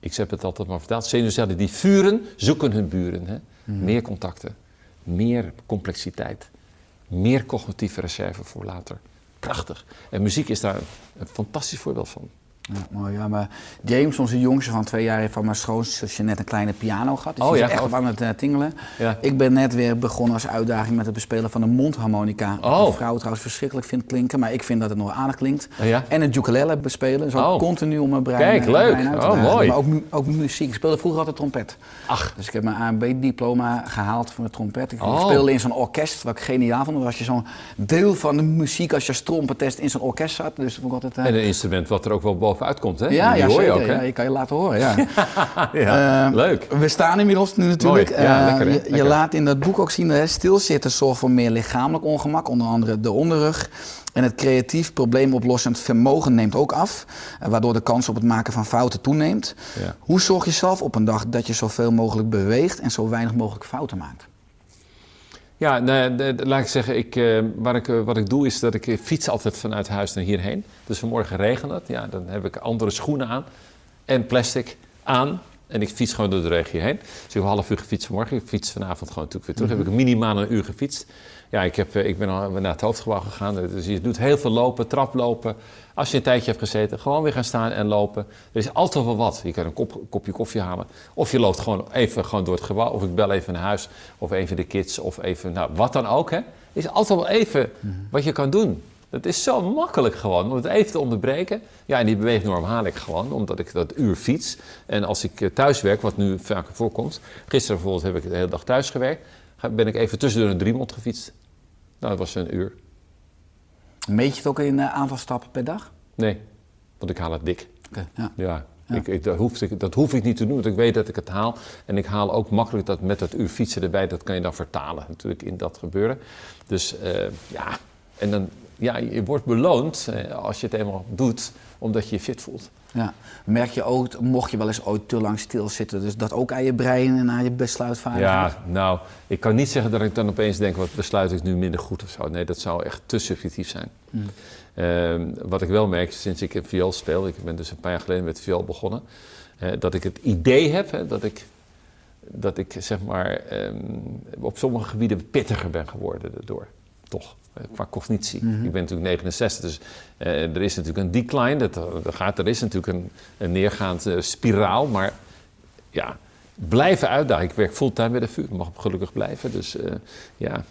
ik heb het altijd maar verteld, zenuwcellen die vuren zoeken hun buren. Hè. Meer contacten, meer complexiteit, meer cognitieve reserve voor later. Prachtig. En muziek is daar een fantastisch voorbeeld van. Ja, mooi, ja, maar James, onze jongste van twee jaar, heeft van mijn schoonzusje net een kleine piano gehad. Dus Oh, die ja, is echt aan het eh, tingelen. Ja. Ik ben net weer begonnen als uitdaging met het bespelen van een mondharmonica. Oh. Wat vrouw trouwens verschrikkelijk vindt klinken, maar ik vind dat het nog aardig klinkt. Oh, ja? En het ukulele bespelen, zo Oh. continu om mijn brein, Kijk, eh, leuk. brein uit te Oh, mooi. Maar ook, mu- ook muziek. Ik speelde vroeger altijd trompet. Ach. Dus ik heb mijn AMB-diploma gehaald voor de trompet. Ik Oh. speelde in zo'n orkest, wat ik geniaal vond. Was je zo'n deel van de muziek als je als trompetist in zo'n orkest zat. Dus vond ik altijd... eh, En een instrument wat er ook wel bovenuit komt, hè? ja, Die ja, hoor je ook, hè? ja, je kan je laten horen, ja. Ja, Eh, leuk. We staan inmiddels nu natuurlijk. Mooi. Ja, Eh, lekker, hè? je, Lekker. laat in dat boek ook zien dat stilzitten zorgt voor meer lichamelijk ongemak, onder andere de onderrug. En het creatief probleemoplossend vermogen neemt ook af, eh, waardoor de kans op het maken van fouten toeneemt. Ja. Hoe zorg je zelf op een dag dat je zoveel mogelijk beweegt en zo weinig mogelijk fouten maakt? Ja, de- laat ik zeggen, ik, eh, waar ik, eh, wat ik doe is dat ik eh, fiets altijd vanuit huis naar hierheen. Dus vanmorgen regent het, ja, dan heb ik andere schoenen aan en plastic aan. En ik fiets gewoon door de regio heen. Dus ik heb een half uur gefietst vanmorgen. Ik fiets vanavond gewoon natuurlijk weer terug. Heb ik minimaal een uur gefietst. Ja, ik, heb, eh, ik ben al naar het hoofdgebouw gegaan. Dus je doet heel veel lopen, traplopen. Als je een tijdje hebt gezeten, gewoon weer gaan staan en lopen. Er is altijd wel wat. Je kan een kop, kopje koffie halen. Of je loopt gewoon even gewoon door het gebouw. Of ik bel even naar huis. Of even de kids. Of even, nou, wat dan ook. Hè. Er is altijd wel even wat je kan doen. Dat is zo makkelijk gewoon, om het even te onderbreken. Ja, en die beweegnorm haal ik gewoon, omdat ik dat uur fiets. En als ik eh, thuis werk, wat nu vaker voorkomt... Gisteren bijvoorbeeld heb ik de hele dag thuis gewerkt. Ben ik even tussendoor een driemond gefietst. Nou, dat was een uur. Meet je het ook in eh, aantal stappen per dag? Nee, want ik haal het dik. Oké, ja. Ja, Ik, ik, dat, hoef ik, dat hoef ik niet te doen, want ik weet dat ik het haal. En ik haal ook makkelijk dat met dat uur fietsen erbij, dat kan je dan vertalen natuurlijk in dat gebeuren. Dus eh, ja, en dan ja, je wordt beloond eh, als je het eenmaal doet, omdat je je fit voelt. Ja. Merk je ook, mocht je wel eens ooit te lang stilzitten, dus dat ook aan je brein en aan je besluitvaardigheid? Ja, nou, ik kan niet zeggen dat ik dan opeens denk, wat besluit ik nu minder goed of zo. Nee, dat zou echt te subjectief zijn. Hmm. Ehm, wat ik wel merk sinds ik in viool speel, ik ben dus een paar jaar geleden met viool begonnen, dat ik het idee heb hè, dat ik, dat ik zeg maar ehm, op sommige gebieden pittiger ben geworden daardoor. Toch, qua cognitie. Mhm. Ik ben natuurlijk 69, dus eh, er is natuurlijk een decline, dat, dat gaat, er is natuurlijk een, een neergaande spiraal, maar ja, blijven uitdagen. Ik werk fulltime bij de VU, mag gelukkig blijven, dus eh, ja.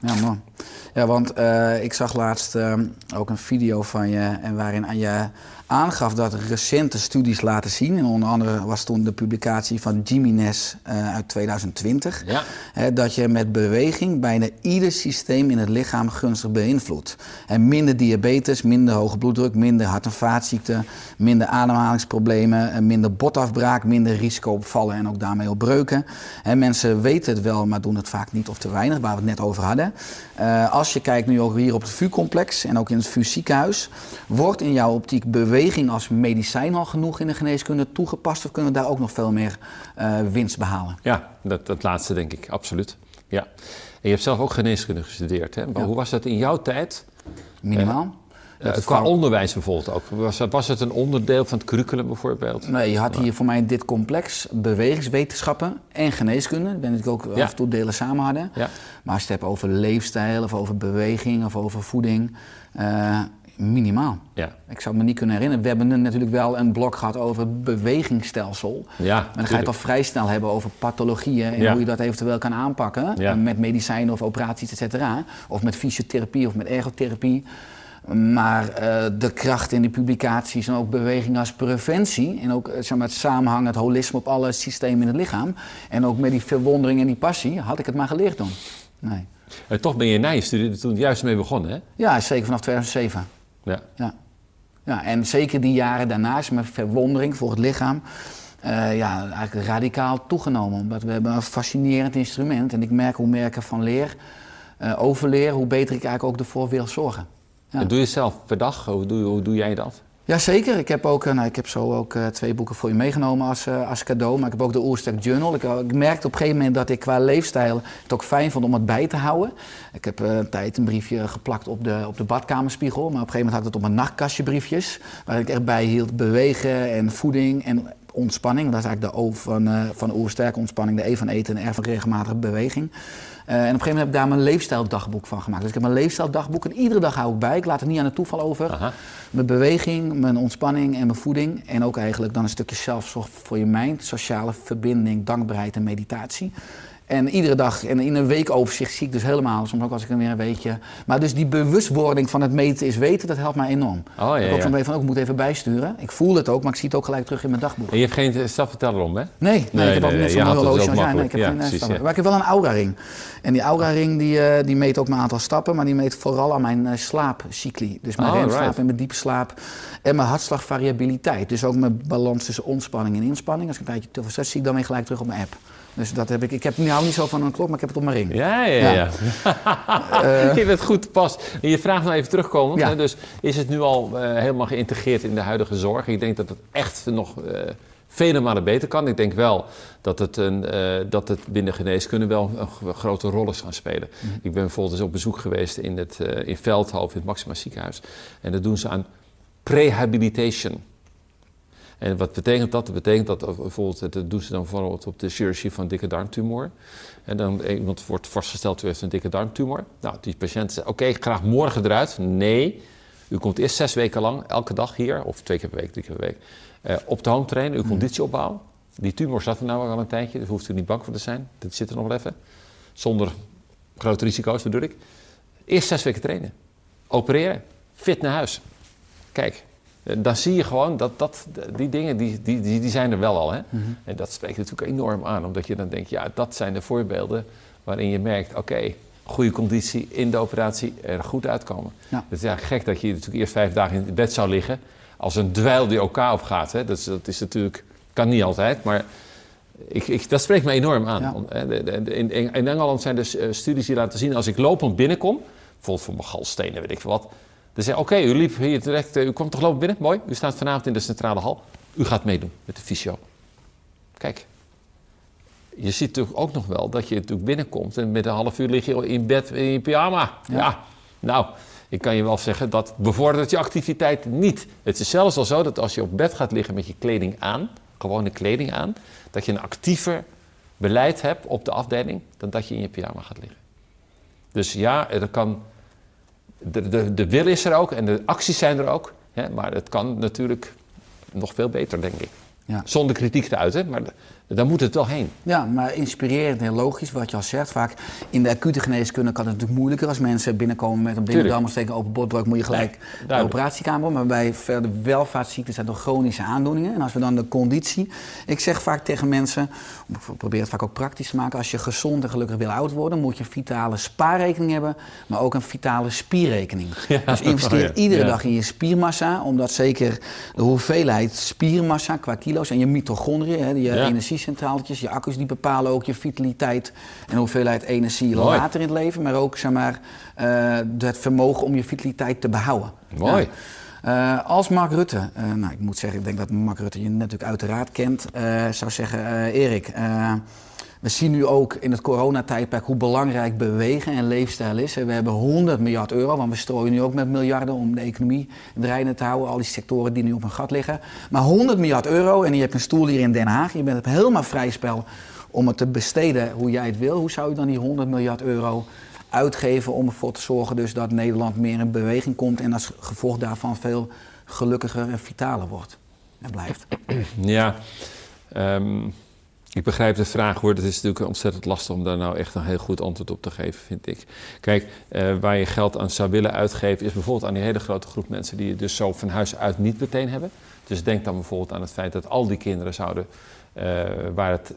Ja, man. Ja, want eh, ik zag laatst eh, ook een video van je en waarin aan je aangaf dat recente studies laten zien. En onder andere was toen de publicatie van Jimenez eh uit 2020. Ja. Hè, dat je met beweging bijna ieder systeem in het lichaam gunstig beïnvloedt. En minder diabetes, minder hoge bloeddruk, minder hart- en vaatziekten, minder ademhalingsproblemen, en minder botafbraak, minder risico op vallen en ook daarmee op breuken. En mensen weten het wel, maar doen het vaak niet of te weinig, waar we het net over hadden. Eh, als je kijkt nu ook hier op het VU-complex en ook in het VU-ziekenhuis, wordt in jouw optiek beweging als medicijn al genoeg in de geneeskunde toegepast of kunnen we daar ook nog veel meer eh, winst behalen? Ja, dat, dat laatste denk ik, absoluut. Ja. En je hebt zelf ook geneeskunde gestudeerd. Hè? Maar Ja. hoe was dat in jouw tijd? Minimaal. Dat qua onderwijs bijvoorbeeld ook. Was, dat- was het een onderdeel van het curriculum bijvoorbeeld? Nee, je had hier voor mij dit complex bewegingswetenschappen en geneeskunde. Ik ben natuurlijk ook Ja. af en toe delen samen hadden. Ja. Maar als je het hebt over leefstijl of over beweging of over voeding, minimaal. Ja. Ik zou me niet kunnen herinneren. We hebben natuurlijk wel een blok gehad over het bewegingsstelsel. Ja, Maar dan ga je het al vrij snel hebben over pathologieën en Ja. hoe je dat eventueel kan aanpakken. Ja. Eh, Met medicijnen of operaties, et cetera. Of met fysiotherapie of met ergotherapie. Maar eh, de kracht in die publicaties en ook beweging als preventie. En ook eh, zeg maar, het samenhang, het holisme op alle systemen in het lichaam. En ook met die verwondering en die passie, had ik het maar geleerd dan. Nee. En toch ben je na je studie er toen juist mee begonnen, hè? Ja, zeker vanaf 2007. Ja. Ja. ja, en zeker die jaren daarna is mijn verwondering voor het lichaam eh, ja, eigenlijk radicaal toegenomen. Omdat we hebben een fascinerend instrument. En ik merk hoe meer ik ervan leer, eh, overleer, hoe beter ik eigenlijk ook ervoor wil zorgen. Ja. En doe je zelf per dag? Hoe doe, hoe doe jij dat? Jazeker, ik heb, ook, eh, nou, ik heb zo ook eh, twee boeken voor je meegenomen als, eh, als cadeau. Maar ik heb ook de Oersterk Journal. Ik, ik merkte op een gegeven moment dat ik qua leefstijl het ook fijn vond om het bij te houden. Ik heb een tijd een briefje geplakt op de, op de badkamerspiegel. Maar op een gegeven moment had ik het op mijn nachtkastje briefjes. Waar ik echt bij hield bewegen en voeding en ontspanning. Dat is eigenlijk de O van, eh van Oersterk, ontspanning. De E van eten en R van regelmatige beweging. Eh, en op een gegeven moment heb ik daar mijn leefstijldagboek van gemaakt. Dus ik heb mijn leefstijldagboek en iedere dag hou ik bij. Ik laat het niet aan het toeval over. Aha. Mijn beweging, mijn ontspanning en mijn voeding. En ook eigenlijk dan een stukje zelfzorg voor je mind. Sociale verbinding, dankbaarheid en meditatie. En iedere dag en in een weekoverzicht zie ik dus helemaal, soms ook als ik er weer een weekje. Maar dus die bewustwording van het meten is weten, dat helpt mij enorm. Oh, ja, ik ook ja. zo'n beetje van, ook, ik moet even bijsturen. Ik voel het ook, maar ik zie het ook gelijk terug in mijn dagboek. En je hebt geen stapverteller om, hè? Nee, nee, Nee, ik heb ook nee, net nee, zo'n horloge ook jij. Nee, ik heb Ja, geen precies, stappen. ja. Maar ik heb wel een Aura-ring. En die Aura-ring die, eh, die meet ook mijn aantal stappen, maar die meet vooral aan mijn eh, slaapcycli. Dus mijn Oh, remslaap right. en mijn diepe slaap. En mijn hartslagvariabiliteit. Dus ook mijn balans tussen ontspanning en inspanning. Als ik een tijdje te veel stress zie ik dan weer gelijk terug op mijn app. Dus dat heb ik. Ik heb nu hou niet zo van een klok, maar ik heb het op mijn ring. Ja, ja, ja. Ja. je bent goed past. En je vraagt nou even terugkomen. Ja. hè, Dus is het nu al eh, helemaal geïntegreerd in de huidige zorg? Ik denk dat het echt nog eh, vele malen beter kan. Ik denk wel dat het, een, eh, dat het binnen geneeskunde wel een grote rol is gaan spelen. Ik ben bijvoorbeeld eens op bezoek geweest in, het, eh, in Veldhoven, in het Maxima ziekenhuis. En dat doen ze aan prehabilitation. En wat betekent dat? Dat betekent dat eh, bijvoorbeeld, dat doen ze dan bijvoorbeeld op de chirurgie van dikke darmtumor. En dan iemand wordt vastgesteld, u heeft een dikke darmtumor. Nou, die patiënt zegt, oké, graag morgen eruit. Nee, u komt eerst zes weken lang, elke dag hier, of twee keer per week, drie keer per week, eh, op de home trainen, uw conditie opbouwen. Die tumor zat er nou al een tijdje, daar hoeft u niet bang voor te zijn. Dat zit er nog wel even. Zonder grote risico's bedoel ik. Eerst zes weken trainen. Opereren. Fit naar huis. Kijk, eh, dan zie je gewoon dat, dat die dingen, die, die, die, die zijn er wel al. Hè? En dat spreekt natuurlijk enorm aan. Omdat je dan denkt, ja, dat zijn de voorbeelden waarin je merkt, oké, goede conditie in de operatie, er goed uitkomen. Ja. Het is eigenlijk gek dat je natuurlijk eerst vijf dagen in bed zou liggen als een dweil die elkaar opgaat. Hè? Dat, is, dat is natuurlijk, kan niet altijd, maar ik, ik, dat spreekt me enorm aan. Ja. De- in, in Engeland zijn er eh, studies die laten zien, als ik lopend binnenkom, bijvoorbeeld voor mijn galstenen, weet ik veel wat. Dan zei oké, u liep hier direct, eh, u komt toch lopen binnen, mooi. U staat vanavond in de centrale hal. U gaat meedoen met de fysio. Kijk, je ziet natuurlijk ook nog wel dat je natuurlijk binnenkomt en met een half uur lig je in bed in je pyjama. Ja. nou, ik kan je wel zeggen dat bevordert je activiteit niet. Het is zelfs al zo dat als je op bed gaat liggen met je kleding aan, gewone kleding aan, dat je een actiever beleid hebt op de afdeling dan dat je in je pyjama gaat liggen. Dus ja, er kan, de, de, de wil is er ook en de acties zijn er ook, hè, maar het kan natuurlijk nog veel beter, denk ik. Ja. Zonder kritiek te uiten, maar daar moet het wel heen. Ja, maar inspirerend en logisch wat je al zegt. Vaak in de acute geneeskunde kan het natuurlijk moeilijker. Als mensen binnenkomen met een blinde open botbreuk, moet je gelijk Ja, de operatiekamer. Maar bij verder welvaartsziekten zijn toch chronische aandoeningen. En als we dan de conditie... Ik zeg vaak tegen mensen, ik probeer het vaak ook praktisch te maken. Als je gezond en gelukkig wil oud worden, moet je een vitale spaarrekening hebben. Maar ook een vitale spierrekening. Dus investeer Oh ja. iedere Ja. dag in je spiermassa. Omdat zeker de hoeveelheid spiermassa qua kilo's en je mitochondriën, hè, je energiecentraaltjes, je accu's, die bepalen ook je vitaliteit en de hoeveelheid energie Mooi. later in het leven. Maar ook zeg maar, eh, het vermogen om je vitaliteit te behouden. Mooi. Eh, als Mark Rutte, eh, nou ik moet zeggen, ik denk dat Mark Rutte je natuurlijk uiteraard kent, eh, zou zeggen, Erik, we zien nu ook in het coronatijdperk hoe belangrijk bewegen en leefstijl is. We hebben 100 miljard euro, want we strooien nu ook met miljarden om de economie draaiende te houden. Al die sectoren die nu op een gat liggen. Maar 100 miljard euro en je hebt een stoel hier in Den Haag. Je bent het helemaal vrij spel om het te besteden hoe jij het wil. Hoe zou je dan die 100 miljard euro uitgeven om ervoor te zorgen dus dat Nederland meer in beweging komt en als gevolg daarvan veel gelukkiger en vitaler wordt en blijft? Ja, ehm, ik begrijp de vraag hoor. Het is natuurlijk ontzettend lastig om daar nou echt een heel goed antwoord op te geven, vind ik. Kijk, eh, waar je geld aan zou willen uitgeven, is bijvoorbeeld aan die hele grote groep mensen die het dus zo van huis uit niet meteen hebben. Dus denk dan bijvoorbeeld aan het feit dat al die kinderen zouden, eh, waar het,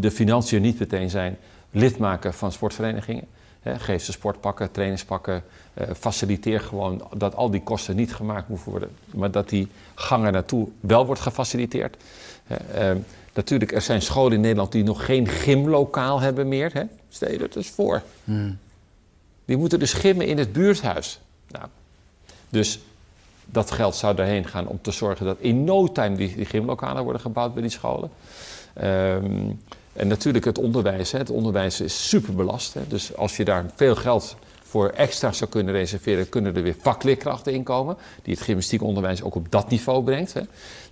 de financiën niet meteen zijn, lid maken van sportverenigingen. Hè, geef ze sportpakken, trainingspakken. eh, faciliteer gewoon dat al die kosten niet gemaakt moeten worden, maar dat die gang er naartoe wel wordt gefaciliteerd. Ehm, natuurlijk, er zijn scholen in Nederland die nog geen gymlokaal hebben meer. Hè. Stel je dat eens voor. Die moeten dus gymmen in het buurthuis. Nou, dus dat geld zou daarheen gaan om te zorgen dat in no time die, die gymlokalen worden gebouwd bij die scholen. Ehm, en natuurlijk het onderwijs. Hè. Het onderwijs is super belast. Hè. Dus als je daar veel geld voor extra zou kunnen reserveren, kunnen er weer vakleerkrachten inkomen. Die het gymnastiekonderwijs ook op dat niveau brengt. Hè.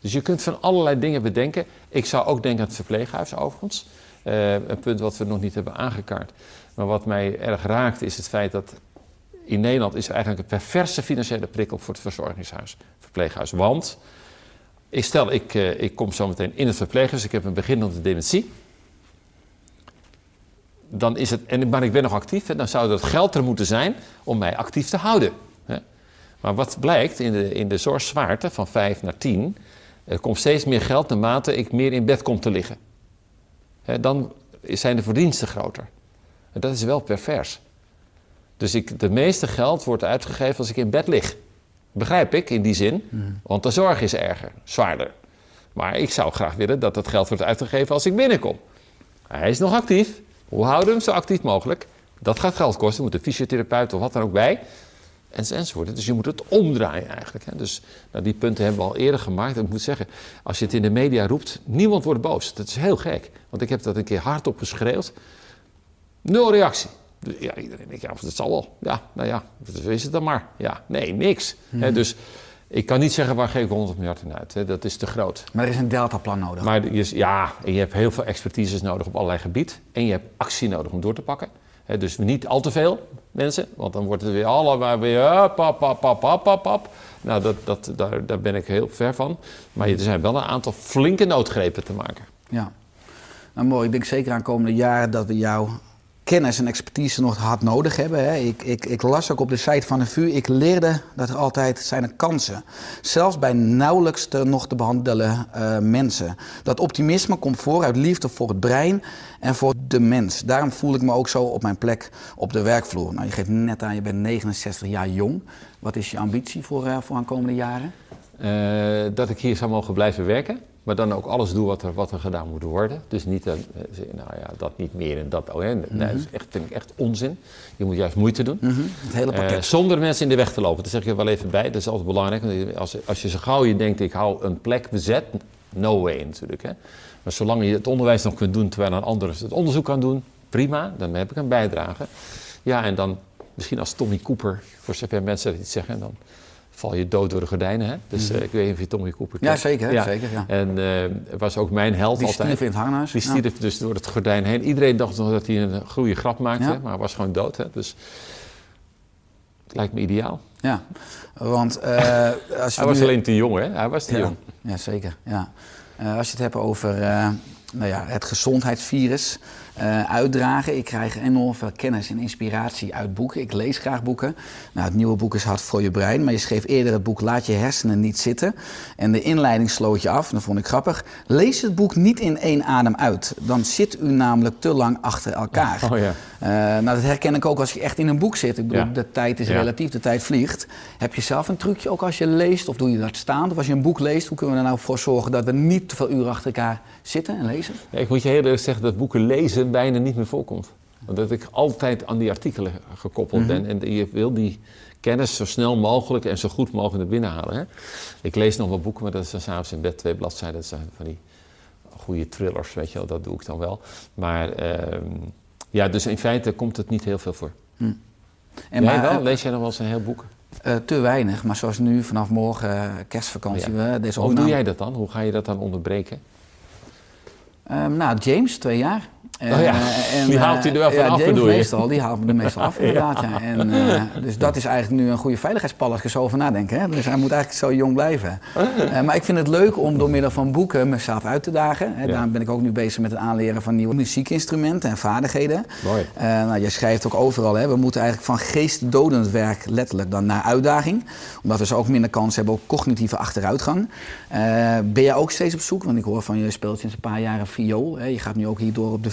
Dus je kunt van allerlei dingen bedenken. Ik zou ook denken aan het verpleeghuis overigens. Eh, een punt wat we nog niet hebben aangekaart. Maar wat mij erg raakt is het feit dat in Nederland is er eigenlijk een perverse financiële prikkel voor het verzorgingshuis, verpleeghuis. Want, ik stel, ik, eh, ik kom zo meteen in het verpleeghuis, ik heb een beginnende dementie. Dan is het, en, maar ik ben nog actief, hè, dan zou dat geld er moeten zijn om mij actief te houden. Hè. Maar wat blijkt in de, in de zorgzwaarte van 5 naar 10, er komt steeds meer geld naarmate ik meer in bed kom te liggen. Hè, dan zijn de verdiensten groter. En dat is wel pervers. Dus ik, de meeste geld wordt uitgegeven als ik in bed lig. Begrijp ik in die zin, want de zorg is erger, zwaarder. Maar ik zou graag willen dat dat geld wordt uitgegeven als ik binnenkom. Hij is nog actief. Hoe houden we hem zo actief mogelijk? Dat gaat geld kosten. Moet een fysiotherapeut of wat dan ook bij. En enzovoort. Dus je moet het omdraaien eigenlijk. Hè. Dus nou, die punten hebben we al eerder gemaakt. En ik moet zeggen, als je het in de media roept, niemand wordt boos. Dat is heel gek. Want ik heb dat een keer hardop geschreeuwd. Nul reactie. Dus ja, iedereen denkt, ja, dat zal wel. Ja, nou ja, dat is het dan maar. Ja, nee, niks. Hè, dus ik kan niet zeggen, waar geef ik 100 miljard in uit? Hè, dat is te groot. Maar er is een deltaplan nodig. Maar je, ja, en je hebt heel veel expertises nodig op allerlei gebieden. En je hebt actie nodig om door te pakken. Hè, dus niet al te veel mensen, want dan wordt het weer allemaal weer eh, pap, pap, pap, pap, pap, pap. Nou, dat, dat, daar, daar ben ik heel ver van. Maar er zijn wel een aantal flinke noodgrepen te maken. Ja. Nou mooi, ik denk zeker aan komende jaren dat we jouw kennis en expertise nog hard nodig hebben. Hè. Ik, ik, ik las ook op de site van de VU, ik leerde dat er altijd zijn er kansen. Zelfs bij nauwelijks te, nog te behandelen eh, mensen. Dat optimisme komt voor uit liefde voor het brein en voor de mens. Daarom voel ik me ook zo op mijn plek op de werkvloer. Nou, je geeft net aan, je bent 69 jaar jong. Wat is je ambitie voor, eh, voor aankomende jaren? Eh, dat ik hier zou mogen blijven werken. Maar dan ook alles doe wat er, wat er gedaan moet worden. Dus niet, eh, nou ja, dat niet meer en dat. Oh, hè. Nee, dat is echt, vind ik echt onzin. Je moet juist moeite doen. Mhm, Het hele Eh, pakket. zonder mensen in de weg te lopen. Dat zeg ik er wel even bij. Dat is altijd belangrijk. Want Als, als je zo gauw je denkt, ik hou een plek bezet. No way natuurlijk. Hè. Maar zolang je het onderwijs nog kunt doen terwijl een ander het onderzoek kan doen. Prima, dan heb ik een bijdrage. Ja, en dan misschien als Tommy Cooper, voor zover mensen dat iets zeggen, dan val je dood door de gordijnen. Hè? Dus eh, ik weet niet of je Tommy Cooper Mhm. Ja, kent. zeker. zeker ja. En eh was ook mijn held Die altijd. stierf in het hanghuis. Die Ja. stierf dus door het gordijn heen. Iedereen dacht nog dat hij een goede grap maakte, maar hij was gewoon dood. Hè? Dus het lijkt me ideaal. Ja, want eh, als je Hij was nu- alleen te jong, hè? Hij was te jong. ja, zeker. Ja. Als je het hebt over nou ja, het gezondheidsvirus eh, uitdragen. Ik krijg enorm veel kennis en inspiratie uit boeken. Ik lees graag boeken. Nou, het nieuwe boek is Hard voor je brein. Maar je schreef eerder het boek Laat je hersenen niet zitten. En de inleiding sloot je af. Dat vond ik grappig. Lees het boek niet in één adem uit. Dan zit u namelijk te lang achter elkaar. Oh ja. Eh, nou, dat herken ik ook als je echt in een boek zit. Ik bedoel, Ja. de tijd is Ja. relatief, de tijd vliegt. Heb je zelf een trucje ook als je leest? Of doe je dat staand? Of als je een boek leest, hoe kunnen we er nou voor zorgen dat we niet te veel uren achter elkaar zitten en lezen? Ja, ik moet je heel eerlijk zeggen dat boeken lezen bijna niet meer voorkomt. Omdat ik altijd aan die artikelen gekoppeld ben. En je wil die kennis zo snel mogelijk en zo goed mogelijk naar binnen halen. Hè? Ik lees nog wel boeken, maar dat is dan s'avonds in bed twee bladzijden. Dat zijn van die goede thrillers, weet je wel. Dat doe ik dan wel. Maar ehm, ja, dus in feite komt het niet heel veel voor. En Jij maar, wel? eh, Lees jij nog wel eens een heel boek? eh, te weinig, maar zoals nu, vanaf morgen eh, kerstvakantie. Ja. we deze Hoe doe jij dat dan? Hoe ga je dat dan onderbreken? Ehm, nou, James, twee jaar. En, Oh ja, eh, die haalt hij er wel ja, van af, James bedoel je? meestal, die haalt me er meestal af, inderdaad. Ja. En, eh, dus dat is eigenlijk nu een goede veiligheidspal als je zo over nadenken. Hè? Dus hij moet eigenlijk zo jong blijven. Eh, maar ik vind het leuk om door middel van boeken mezelf uit te dagen. Hè. Ja. Daarom ben ik ook nu bezig met het aanleren van nieuwe muziekinstrumenten en vaardigheden. Mooi. Eh, nou, jij schrijft ook overal, hè, we moeten eigenlijk van geestdodend werk letterlijk dan naar uitdaging. Omdat we zo ook minder kans hebben op cognitieve achteruitgang. Eh, ben jij ook steeds op zoek? Want ik hoor van je speelt sinds een paar jaar een viool. Hè. Je gaat nu ook hier door op de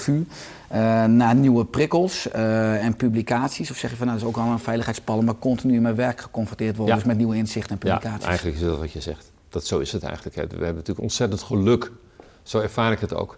Eh, naar nieuwe prikkels eh, en publicaties. Of zeg je van nou, dat is ook al een veiligheidspallen, maar continu met werk geconfronteerd worden. Ja. Dus met nieuwe inzichten en Ja, publicaties. eigenlijk is dat wat je zegt. Dat, zo is het eigenlijk. We hebben natuurlijk ontzettend geluk. Zo ervaar ik het ook.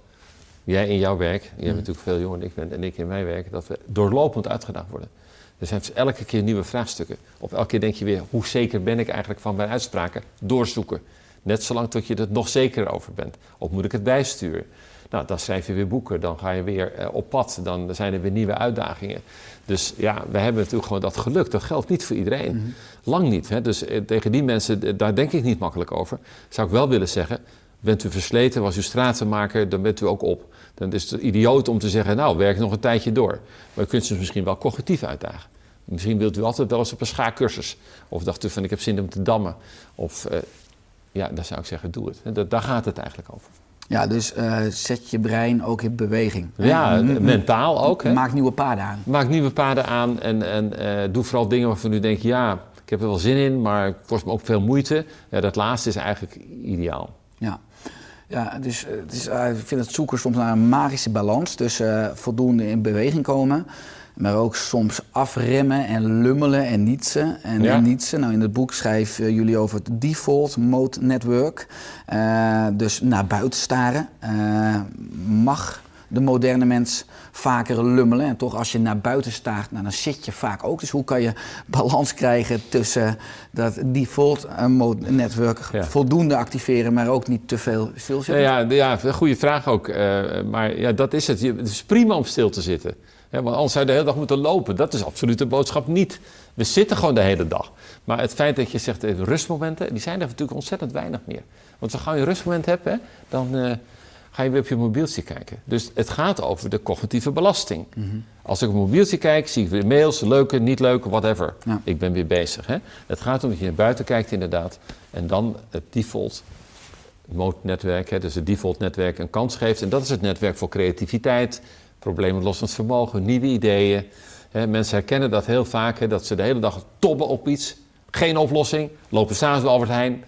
Jij in jouw werk, jij bent natuurlijk veel jonger dan ik ben, en ik in mijn werk, dat we doorlopend uitgedaagd worden. Er zijn dus elke keer nieuwe vraagstukken. Op elke keer denk je weer, hoe zeker ben ik eigenlijk van mijn uitspraken? Doorzoeken. Net zolang tot je er nog zeker over bent. Of moet ik het bijsturen? Nou, dan schrijf je weer boeken, dan ga je weer eh, op pad, dan zijn er weer nieuwe uitdagingen. Dus ja, we hebben natuurlijk gewoon dat geluk. Dat geldt niet voor iedereen. Lang niet. Hè? Dus eh, tegen die mensen, daar denk ik niet makkelijk over. Zou ik wel willen zeggen, bent u versleten, was u stratenmaker, dan bent u ook op. Dan is het idioot om te zeggen, nou, werk nog een tijdje door. Maar u kunt ze misschien wel cognitief uitdagen. Misschien wilt u altijd wel eens op een schaakcursus. Of dacht u van, ik heb zin om te dammen. Of, eh, ja, dan zou ik zeggen, doe het. Dat, daar gaat het eigenlijk over. Ja, dus eh, zet je brein ook in beweging. Ja, mentaal ook. Hè? Maak nieuwe paden aan. Maak nieuwe paden aan en, en eh, doe vooral dingen waarvan u denkt, ja, ik heb er wel zin in, maar het kost me ook veel moeite. Ja, dat laatste is eigenlijk ideaal. Ja. Ja, dus het is, eh, ik vind het zoeken soms naar een magische balans tussen voldoende in beweging komen, maar ook soms afremmen en lummelen en nietsen. En, Ja. en nietsen. Nou, in het boek schrijven jullie over het default mode network. Eh, dus naar buiten staren. Eh, mag de moderne mens vaker lummelen. En toch als je naar buiten staart, nou, dan zit je vaak ook. Dus hoe kan je balans krijgen tussen dat default eh, mode network Ja. voldoende activeren, maar ook niet te veel stilzitten? Ja, ja, goede vraag ook. maar ja, dat is het. Je- Het is prima om stil te zitten. Want anders zou je de hele dag moeten lopen. Dat is absoluut de boodschap niet. We zitten gewoon de hele dag. Maar het feit dat je zegt eh, rustmomenten, die zijn er natuurlijk ontzettend weinig meer. Want zo gauw je een rustmoment hebt, hè, dan eh, ga je weer op je mobieltje kijken. Dus het gaat over de cognitieve belasting. Als ik op mijn mobieltje kijk, zie ik weer mails, leuke, niet leuke, whatever. Ja. Ik ben weer bezig. Hè. Het gaat om dat je naar buiten kijkt inderdaad. En dan het default mode-netwerk, hè, dus het default-netwerk, een kans geeft. En dat is het netwerk voor creativiteit, probleemoplossend vermogen, nieuwe ideeën. Mensen herkennen dat heel vaak, dat ze de hele dag tobben op iets. Geen oplossing, lopen s'avonds bij Albert Heijn.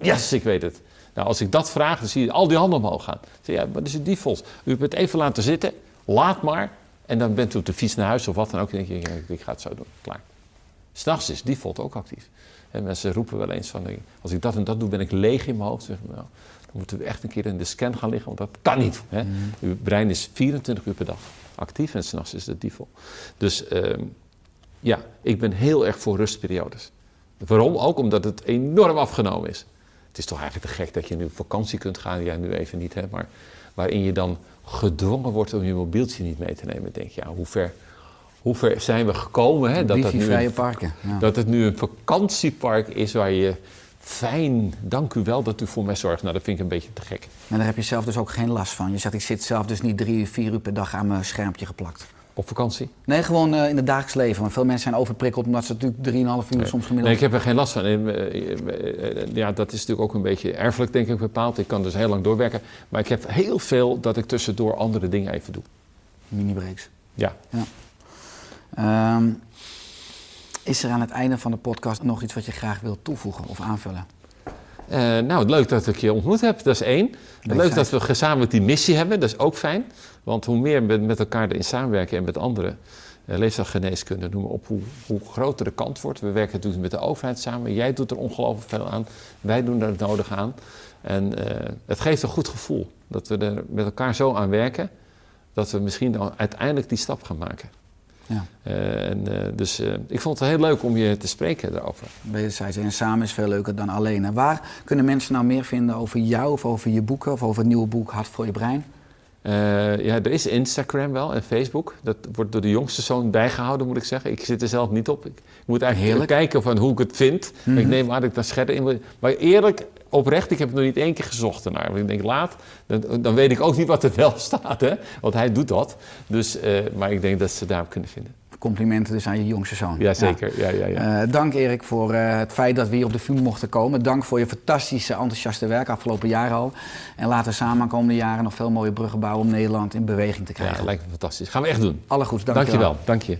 Yes, ik weet het. Nou, als ik dat vraag, dan zie je al die handen omhoog gaan. Dan zeg je, ja, wat is het default? U hebt het even laten zitten, laat maar. En dan bent u op de fiets naar huis of wat dan ook. Dan denk je, ik ga het zo doen, klaar. S'nachts is default ook actief. En mensen roepen wel eens van, eh, als ik dat en dat doe, ben ik leeg in mijn hoofd. Zeg ik, nou, dan moeten we echt een keer in de scan gaan liggen, want dat kan niet. Hè? Uw brein is 24 uur per dag actief en s'nachts is het default. Dus ehm, ja, ik ben heel erg voor rustperiodes. Waarom? Ook omdat het enorm afgenomen is. Het is toch eigenlijk te gek dat je nu op vakantie kunt gaan, jij nu even niet, hè, maar waarin je dan gedwongen wordt om je mobieltje niet mee te nemen. Denk je, ja, hoe ver, hoe ver zijn we gekomen? Hè, dat, dat, nu een, parken. Ja. dat het nu een vakantiepark is waar je fijn, dank u wel dat u voor mij zorgt. Nou, dat vind ik een beetje te gek. Maar daar heb je zelf dus ook geen last van. Je zegt, ik zit zelf dus niet drie, vier uur per dag aan mijn schermpje geplakt. Op vakantie? Nee, gewoon eh, in het dagelijks leven. Want veel mensen zijn overprikkeld omdat ze natuurlijk 3,5 uur soms gemiddeld... Nee, ik heb er geen last van. En, eh, eh, Ja, dat is natuurlijk ook een beetje erfelijk, denk ik, bepaald. Ik kan dus heel lang doorwerken. Maar ik heb heel veel dat ik tussendoor andere dingen even doe. Mini-breaks. Ja. Ehm, is er aan het einde van de podcast nog iets wat je graag wilt toevoegen of aanvullen? Eh, nou, leuk dat ik je ontmoet heb, dat is één. Leuk Wederzijds. dat we gezamenlijk die missie hebben, dat is ook fijn. Want hoe meer we met elkaar erin samenwerken en met anderen, uh, leefstijlgeneeskunde, noem maar op, hoe, hoe groter de kant wordt. We werken natuurlijk met de overheid samen. Jij doet er ongelooflijk veel aan. Wij doen er het nodige aan. En eh, het geeft een goed gevoel dat we er met elkaar zo aan werken, dat we misschien dan uiteindelijk die stap gaan maken. Ja. Eh, en, eh, dus eh, ik vond het heel leuk om je te spreken daarover. Wederzijds. En samen is veel leuker dan alleen. En waar kunnen mensen nou meer vinden over jou of over je boeken of over het nieuwe boek Hart voor je brein? Ja, er is Instagram wel en Facebook. Dat wordt door de jongste zoon bijgehouden, moet ik zeggen. Ik zit er zelf niet op. Ik moet eigenlijk kijken van hoe ik het vind. Mhm. Ik neem aan dat ik daar scherder in. Maar eerlijk, oprecht, ik heb het nog niet één keer gezocht ernaar. Want ik denk, laat, dan, dan weet ik ook niet wat er wel staat. Hè? Want hij doet dat. Dus, eh, maar ik denk dat ze daarop kunnen vinden. Complimenten dus aan je jongste zoon. Jazeker, ja, ja, ja. Eh, dank Erik voor eh, het feit dat we hier op de film mochten komen. Dank voor je fantastische, enthousiaste werk afgelopen jaar al. En laten we samen de komende jaren nog veel mooie bruggen bouwen om Nederland in beweging te ja, krijgen. lijkt me fantastisch. Gaan we echt doen. Alle goeds, dank Dank je wel. wel. Dank je.